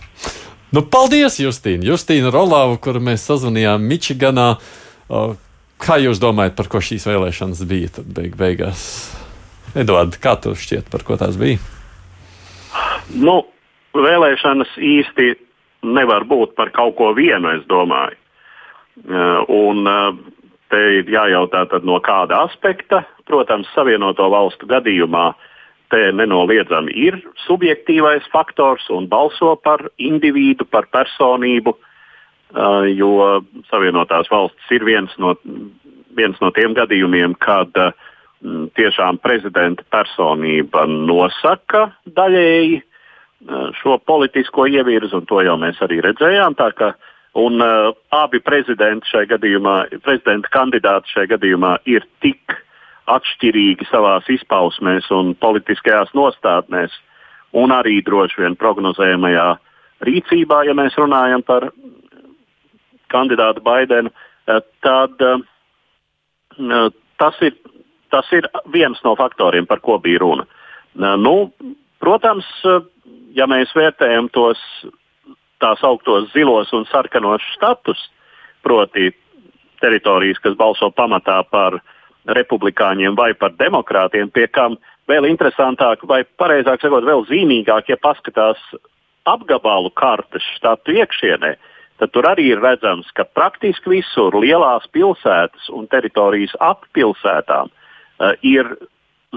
Nu, paldies, Justīna! Justīna Rolāva, kuru mēs sazvanījām Mičiganā. Kā jūs domājat, par ko šīs vēlēšanas bija beig beigās? Edvards, kā tev šķiet, par ko tās bija? Nu, vēlēšanas īsti nevar būt par kaut ko vienu, es domāju. Un te ir jājautā, no kāda aspekta. Protams, Savienoto valstu gadījumā uh, te nenoliedzami ir subjektīvais faktors un balso par individu, par personību, uh, jo Savienotās valstis ir viens no, viens no tiem gadījumiem, kad uh, tiešām prezidenta personība nosaka daļēji uh, šo politisko ievirzi, un to jau mēs arī redzējām. Ka, un, uh, abi prezidenti šajā gadījumā, prezidenta kandidāti šajā gadījumā ir tik atšķirīgi savās izpausmēs un politiskajās nostādnēs, un arī droši vien prognozējamajā rīcībā, ja mēs runājam par kandidātu Baidenu, eh, tad uh, tas, ir, tas ir viens no faktoriem, par ko bija runa. Uh, nu, protams, uh, ja mēs vērtējam tos tā sauktos zilos un sarkanos status, proti teritorijas, kas balso pamatā par republikāņiem vai par demokrātiem, pie kam vēl interesantāk, vai pareizāk sakot, vēl zīmīgāk, ja paskatās apgabalu kartes štatu iekšienē, tad tur arī ir redzams, ka praktiski visur lielās pilsētas un teritorijas ap pilsētām uh, ir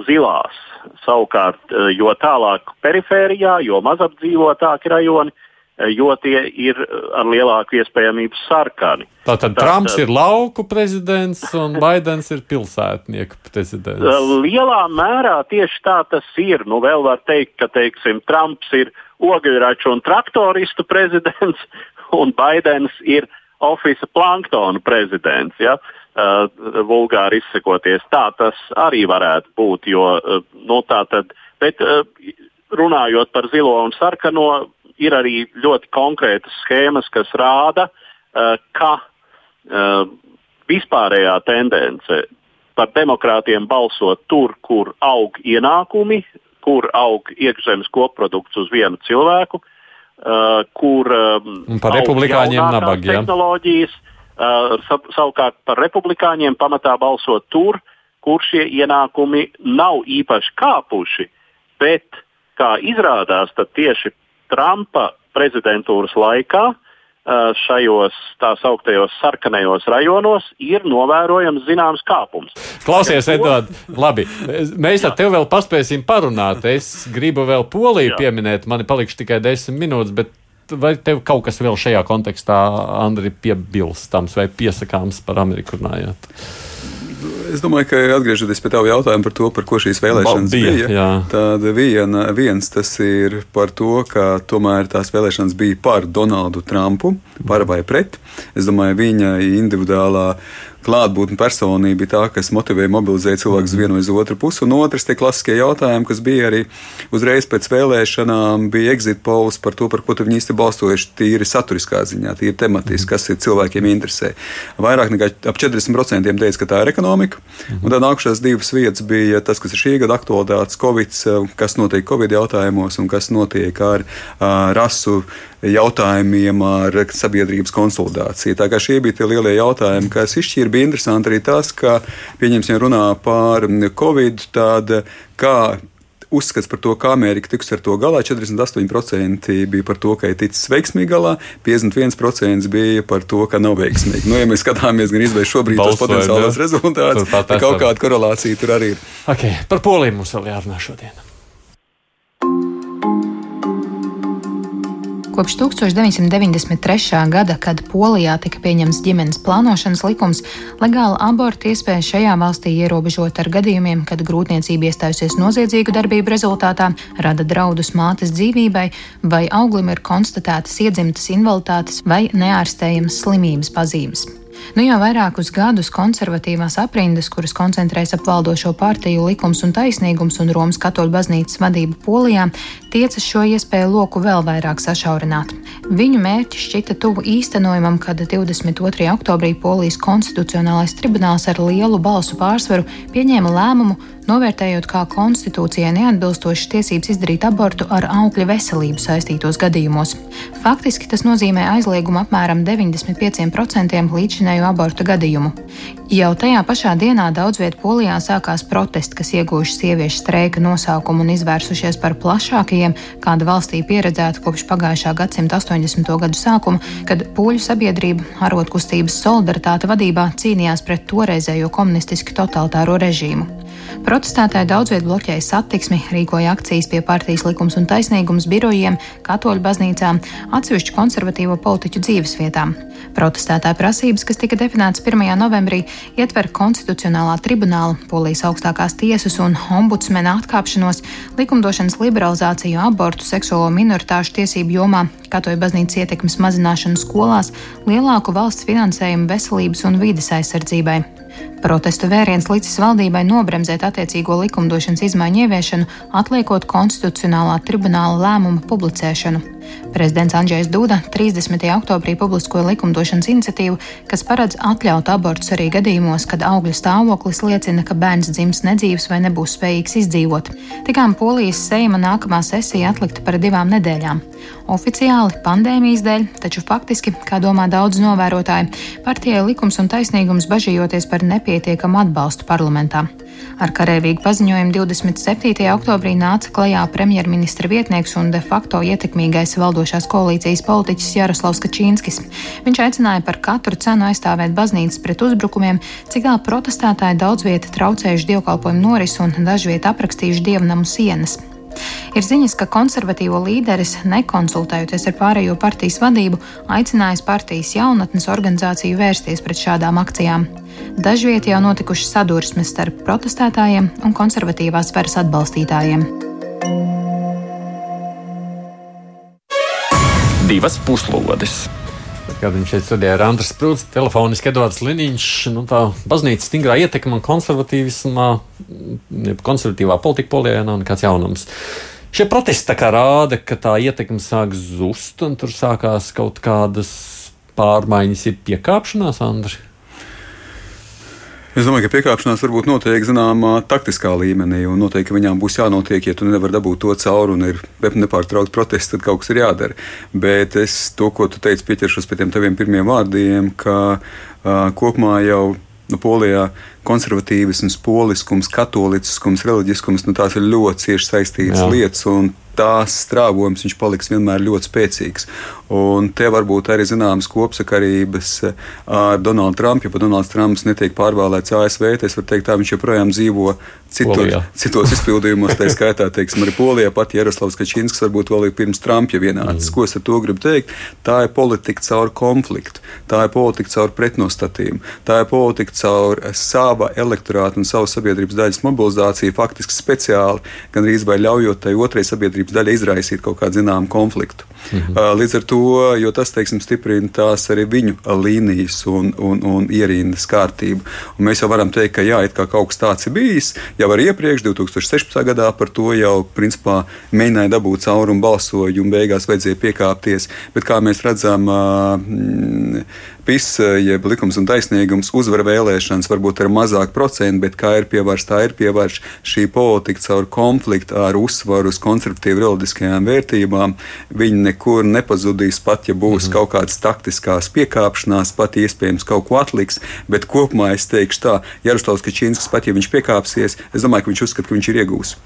zilās. Savukārt, uh, jo tālāk perifērijā, jo mazapdzīvotāki rajoni, jo tie ir ar lielāku iespējamību sarkani. Tātad Tātad Trumps ir lauku prezidents un Baidens ir pilsētnieku prezidents. Lielā mērā tieši tā tas ir. Nu, vēl var teikt, ka teiksim, Trumps ir ogļraču un traktoristu prezidents, un Baidens ir oficiāla planktona prezidents. Ja? Uh, vulgāri izsakoties, tā tas arī varētu būt. Jo, uh, nu, tad, bet uh, runājot par zilo un sarkano, ir arī ļoti konkrētas schēmas, kas rāda, uh, ka uh, vispārējā tendence par demokrātiem balsot tur, kur aug ienākumi, kur aug iekšzemes koprodukts uz vienu cilvēku, uh, kur um, par republikāņiem nabagi, tehnoloģijas, uh, savukārt par republikāņiem pamatā balsot tur, kur šie ienākumi nav īpaši kāpuši, bet, kā izrādās, tieši Trumpa prezidentūras laikā uh, šajos tā sauktajos sarkanajos rajonos ir novērojams zināms kāpums. Klausies, Edvard, labi. Mēs ar tevi vēl paspēsim parunāt. Es gribu vēl Poliju Jā. pieminēt, man palikšu tikai desmit minūtes, bet vai tev kaut kas vēl šajā kontekstā, Andri, piebilstams vai piesakāms par Ameriku runājot? Es domāju, ka atgriežoties pie tā jautājuma par to, par ko šīs vēlēšanas bija, bija tad viena, viens tas ir par to, ka tomēr tās vēlēšanas bija par Donaldu Trumpu, par vai pret. Es domāju, viņa individuālā klātbūtne personība bija tā, kas motivēja mobilizēt cilvēkus uz vienu uz otru pusi. Un otrs, tie klasiskie jautājumi, kas bija arī uzreiz pēc vēlēšanām, bija exit polls par to, par ko viņi īsti balstojuši tīri saturiskā ziņā, tīri tematiski, kas ir cilvēkiem interesē. Vairāk nekā ap 40% teica, ka tā ir ekonomika. Un tad nākušās divas vietas bija tas, kas ir šī gada aktualitātes, Covid, kas notiek Covid jautājumos un kas notiek ar uh, rasu jautājumiem, ar sabiedrības konsolidāciju. Tā kā šie bija tie lielie jautājumi, kas izšķīra, bija interesanti arī tas, ka, pieņemsim, runā par Covid, tad kā uzskats par to, kā Amerika tiks ar to galā. 48% bija par to, ka ir ticis veiksmīgi galā, 51% bija par to, ka nav veiksmīgi. Nu, ja mēs skatāmies gan izvēlēt šobrīd tos potenciālos rezultātus, tad kaut kāda korelācija tur arī ir. Okay, par poliju mums vēl jārunā šodien. Kopš 1993. gada, kad Polijā tika pieņemts ģimenes plānošanas likums, legāla abortu iespēja šajā valstī ierobežot ar gadījumiem, kad grūtniecība iestājusies noziedzīgu darbību rezultātā, rada draudus mātes dzīvībai, vai auglim ir konstatētas iedzimtas invaliditātes vai neārstējamas slimības pazīmes. Nu jau vairākus gadus konservatīvās aprindas, kuras koncentrējas ap valdošo partiju likums un taisnīgums un Romas katoļu baznīcas vadību Polijā, tiecas šo iespēju loku vēl vairāk sašaurināt. Viņu mērķis šķita tuvu īstenojumam, kad 22. oktobrī Polijas konstitucionālais tribunāls ar lielu balsu pārsvaru pieņēma lēmumu novērtējot kā konstitūcijai neatbilstošas tiesības izdarīt abortu ar augļa veselību saistītos gadījumos. Faktiski tas nozīmē aizliegumu apmēram 95% līdzinēju abortu gadījumu. Jau tajā pašā dienā daudz vietā Polijā sākās protesti, kas ieguvuši sieviešu streika nosaukumu un izvērsušies par plašākajiem, kāda valstī pieredzēta kopš pagājušā gadsimta 80. gadu sākuma, kad poļu sabiedrība arotkustības solidaritāte vadībā cīnījās pret toreizējo komunistiski totalitāro režīmu. Protestētāji daudzviet bloķēja satiksmi, rīkoja akcijas pie partijas likums un taisnīgums birojiem, katoļu baznīcām, atsevišķu konservatīvo politiķu dzīvesvietām. Protestētāju prasības, kas tika definētas 1. novembrī, ietver konstitucionālā tribunāla, polijas augstākās tiesas un ombudsmena atkāpšanos, likumdošanas liberalizāciju abortu, seksuālo minoritāšu tiesību jomā, katoļu baznīcas ietekmes mazināšanu skolās, lielāku valsts finansējumu veselības un vides aizsardzībai. Protestu vēriens licis valdībai nobremzēt attiecīgo likumdošanas izmaiņu ieviešanu, atliekot konstitucionālā tribunāla lēmuma publicēšanu. Prezidents Andrzejs Duda 30. oktobrī publiskoja likumdošanas iniciatīvu, kas paredz atļaut abortus arī gadījumos, kad augļa stāvoklis liecina, ka bērns dzims nedzīvs vai nebūs spējīgs izdzīvot. Tikām Polijas Seima nākamā sesija atlikta par divām nedēļām. Oficiāli pandēmijas dēļ, taču faktiski, kā domā daudz novērotāji, partijai likums un taisnīgums bažījoties par nepietiekamu atbalstu parlamentā. Ar karēvīgu paziņojumu 27. oktobrī nāca klajā premjerministra vietnieks un de facto ietekmīgais valdošās koalīcijas politiķis Jaroslavs Kačīnskis. Viņš aicināja par katru cenu aizstāvēt baznīcas pret uzbrukumiem, cik tālu protestētāji daudz vieta traucējuši dievkalpojumu norisu un dažviet aprakstījuši dievnamu sienas. Ir ziņas, ka konservatīvo līderis, nekonsultējoties ar pārējo partijas vadību, aicinājis partijas jaunatnes organizāciju vērsties pret šādām akcijām. Dažviet jau notikušas sadursmes starp protestētājiem un konservatīvās varas atbalstītājiem. Divas puslodes! Kad viņš šeit studijā ir Andris Sprūts, telefoniski Edvards Liniņš, nu tā baznīcas stingrā ietekme un konservatīvismā, konservatīvā politika polijā nav nekāds jaunums. Šie protesti kā rāda, ka tā ietekme sāk zust, un tur sākās kaut kādas pārmaiņas, ir piekāpšanās, Andri. Es domāju, ka piekāpšanās varbūt notiek zināmā taktiskā līmenī, un noteikti viņām būs jānotiek, ja tu nevari dabūt to cauri un ir nepārtraukti protesti, tad kaut kas ir jādara. Bet es to, ko tu teici, pieķeršos pie tiem taviem pirmiem vārdiem, ka uh, kopumā jau nu, Polijā konservatīvisms, poliskums, katoliskums, reliģiskums, nu, tās ir ļoti cieši saistītas Jā. lietas tās strāvojums viņš paliks vienmēr ļoti spēcīgs. Un te varbūt arī zināmas kopsakarības ar Donaldu Trumpu, jo pat Donalds Trumps netiek pārvēlēts ASV. Es varu teikt, tā viņš joprojām dzīvo citur, Polijā. citos izpildījumos, tā skaitā, teiksim, arī Polijā. Pat Jaroslavs Kačinskis varbūt vēl ir pirms Trumpa vienāds. Mm. Ko es ar to gribu teikt? Tā ir politika caur konfliktu, tā ir politika caur pretnostatījumu, tā ir politika caur sava elektorāta un savas sabiedrības daļas mobilizāciju, faktiski speciāli, gan arī ļaujot tai otrai sabiedrības sabiedrības daļa izraisīt kaut kādu zināmu konfliktu. Mhm. Līdz ar to, jo tas teiksim, stiprina tās arī viņu līnijas un, un, un ierindas kārtību. Un mēs jau varam teikt, ka jā, kaut kas tāds ir bijis jau iepriekš, 2016. gadā par to jau principā mēģināja dabūt caurumu balsojumu, beigās vajadzēja piekāpties. Bet kā mēs redzam, PIS, jeb likums un taisnīgums, uzvar vēlēšanas varbūt ar mazāku procentu, bet kā ir pievērsta, tā ir pievērsta šī politika caur konfliktu ar uzsvaru uz konservatīvu reliģiskajām vērtībām. Viņi nekur nepazudīs, pat ja būs mm -hmm. kaut kādas taktiskās piekāpšanās, pat iespējams kaut ko atliks. Bet kopumā es teikšu tā, Jaroslavs Kačīnskis, pat ja viņš piekāpsies, es domāju, ka viņš uzskata, ka viņš ir iegūs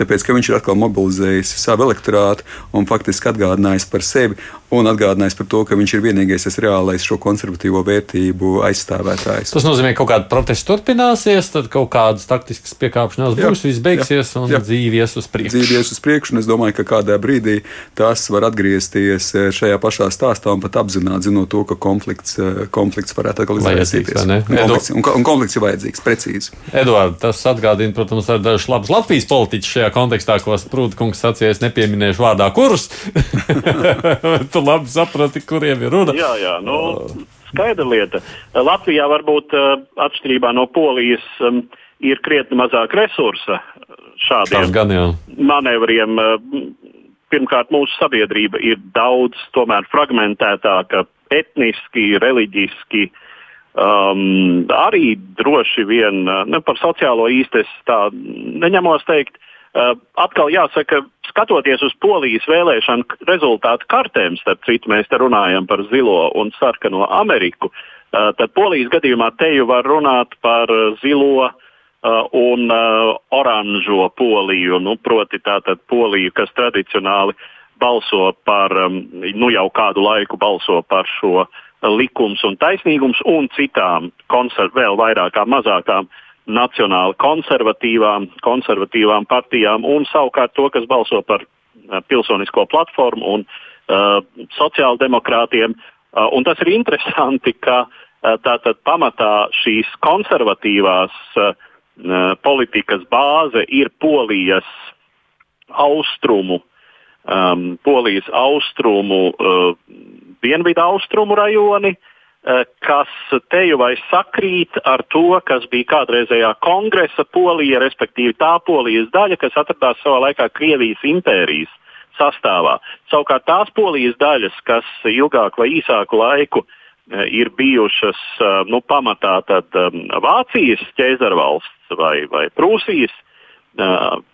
tāpēc ka viņš ir atkal mobilizējis savu elektorātu un faktiski atgādinājis par sevi un atgādinājis par to, ka viņš ir vienīgais reālais šo konservatīvo vērtību aizstāvētājs. Tas nozīmē, ka kaut kāda protesta turpināsies, tad kaut kādas taktiskas piekāpšanās jā, būs, viss beigsies jā, un jā. dzīve ies uz priekšu. Dzīve ies uz priekšu, un es domāju, ka kādā brīdī tas var atgriezties eh, šajā pašā stāstā un pat apzināt, zinot to, ka konflikts, eh, konflikts varētu atkal izraisīties. Un konflikts, un, un konflikts ir vajadzīgs, precīzi. Eduard, tas atgādina, protams, ar dažus labus Latvijas politiķus šajā kontekstā, ko Sprūdkungs sacīja, es nepieminēšu vārdā kurus. tu labi saprati, kuriem ir runa. Jā, jā. Nu, skaidra lieta. Latvijā varbūt uh, atšķirībā no Polijas um, ir krietni mazāk resursa šādiem gan, manevriem. Uh, pirmkārt, mūsu sabiedrība ir daudz tomēr fragmentētāka etniski, reliģiski. Um, arī droši vien ne, par sociālo es tā neņemos teikt. Uh, atkal jāsaka, skatoties uz polijas vēlēšanu rezultātu kartēm, starp citu, mēs te runājam par zilo un sarkano Ameriku, uh, tad polijas gadījumā te jau var runāt par zilo uh, un uh, oranžo poliju, nu, proti tātad poliju, kas tradicionāli balso par, um, nu jau kādu laiku balso par šo likums un taisnīgums un citām konser vēl vairākām mazākām uh, nacionāli konservatīvām, konservatīvām partijām un savukārt to, kas balso par uh, pilsonisko platformu un uh, sociāldemokrātiem. Uh, un tas ir interesanti, ka uh, tātad pamatā šīs konservatīvās uh, politikas bāze ir Polijas austrumu, um, Polijas austrumu, uh, dienvidu austrumu rajoni, uh, kas te jau vai sakrīt ar to, kas bija kādreizējā kongresa polija, respektīvi tā polijas daļa, kas atradās savā laikā Krievijas impērijas sastāvā. Savukārt tās polijas daļas, kas ilgāku vai īsāku laiku ir bijušas nu, pamatā tad, Vācijas ķēzarvalsts vai, vai Prūsijas,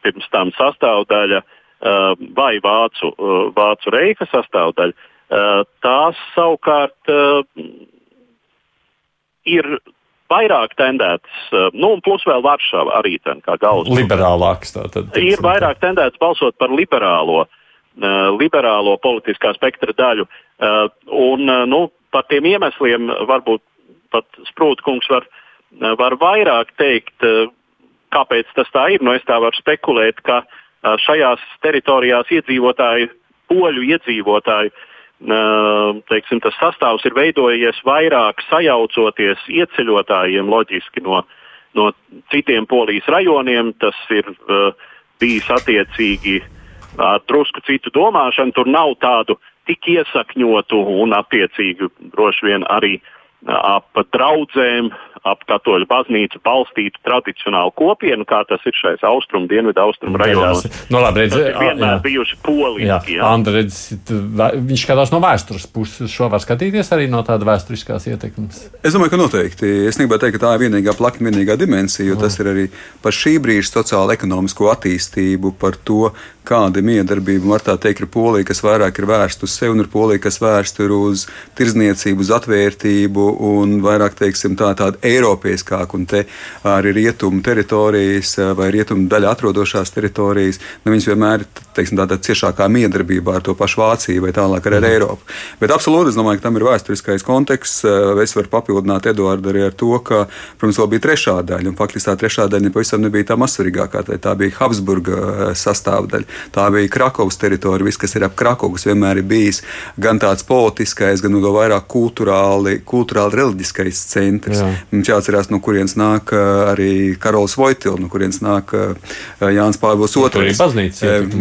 pirms tam sastāvdaļa vai Vācu, Vācu reika sastāvdaļa, tās savukārt ir vairāk tendētas, nu, un plus vēl Varšava arī ten, kā galvenais. Liberālāks tātad. Ir vairāk tendētas balsot par liberālo, liberālo politiskā spektra daļu. Un, nu, par tiem iemesliem varbūt pat Sprūtkungs var, var vairāk teikt, kāpēc tas tā ir. Nu, es tā varu spekulēt, ka šajās teritorijās iedzīvotāju, poļu iedzīvotāju, teiksim, tas sastāvs ir veidojies vairāk sajaucoties ieceļotājiem loģiski no, no citiem polijas rajoniem. Tas ir bijis attiecīgi ar drusku citu domāšanu. Tur nav tādu tik iesakņotu un attiecīgi droši vien arī ap draudzēm, ap katoļu baznīcu balstītu tradicionālu kopienu, kā tas ir šais austrumu, dienvidu austrumu rajonos. Nu, labi, redz, tas ir vienmēr jā. bijuši poliski. Andra, redz, viņš skatās no vēstures puses. Šo var skatīties arī no tāda vēsturiskās ietekmes. Es domāju, ka noteikti. Es negribētu teikt, ka tā ir vienīgā plakna, vienīgā dimensija, jo mm. tas ir arī par šī brīža sociālo-ekonomisko attīstību, par to, kāda miedarbība, var tā teikt, ir polija, kas vairāk ir vērsta uz sevi, un ir polija, kas vērsta uz tirzniecību, uz atvērtību un vairāk, teiksim, tā, tāda eiropeiskāk, un te arī rietumu teritorijas vai rietumu daļā atrodošās teritorijas, nu, viņas vienmēr teiksim, tādā ciešākā miedarbībā ar to pašu Vāciju vai tālāk ar, ar mhm. Eiropu. Bet absolūti es domāju, ka tam ir vēsturiskais konteksts. Es varu papildināt Eduardu arī ar to, ka, protams, vēl bija trešā daļa, un faktiski tā trešā daļa pavisam nebija tā mazsvarīgākā. Tā bija Habsburga sastāvdaļa. Tā bija Krakovas teritorija, viss, kas ir ap Krakovu, vienmēr ir bijis gan tāds politiskais, gan vēl vairāk kultūrāli, kultūrāli reliģiskais centrs. Jā. Mums jāatcerās, no kurienes nāk arī Karols Voitils, no kurienes nāk Jānis Pāvils II.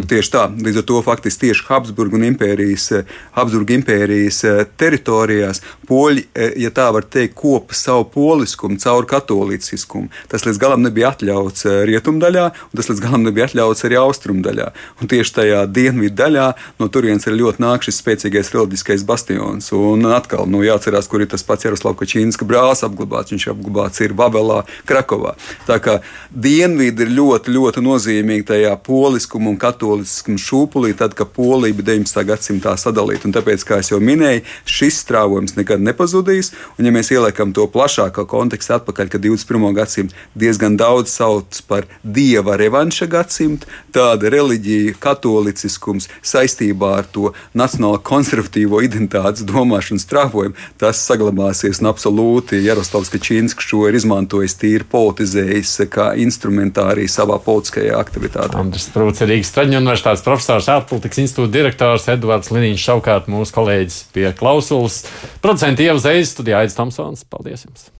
Tieši tā, līdz ar to faktiski tieši Habsburgu un impērijas, Habsburgu impērijas teritorijās poļi, ja tā var teikt, kopa savu poliskumu caur katoliciskumu. Tas līdz galam nebija atļauts rietumdaļā, un tas līdz galam nebija atļauts arī austrumdaļā. Un tieši tajā dienvidu daļā no turienes ir ļoti nāk šis spēcīgais reliģiskais bastions. Un atkal nu, jāatcerās, kur ir tas pats Jaroslavs Kačīnska brālis apglabāts. Viņš apglabāts ir Babelā, Krakovā. Tā kā dienvidi ir ļoti, ļoti nozīmīgi tajā poliskuma un katoliskuma šūpulī, tad, kad Polija bija 19. gadsimtā sadalīta. Un tāpēc, kā jau minēju, šis strāvojums nekad nepazudīs. Un, ja mēs ieliekam to plašākā kontekstā atpakaļ, ka 21. gadsimta diezgan daudz sauc par dieva revanša gadsimtu, tāda reliģija katolicisms saistībā ar to nacionālo konservatīvo identitātes domāšanu strāvojumu, tas saglabāsies un absolūti Jaroslavs Kačīnskis šo ir izmantojis tīri politizējis kā instrumentāriju savā politiskajā aktivitātē. Andris Prūts Rīgas Traģiņu universitātes profesors, ārpolitikas institūta direktors Edvards Liniņš, savukārt mūsu kolēģis pie klausulas. Producenti Ieva Zēzes, studijā Aidis Tomsons. Paldies jums!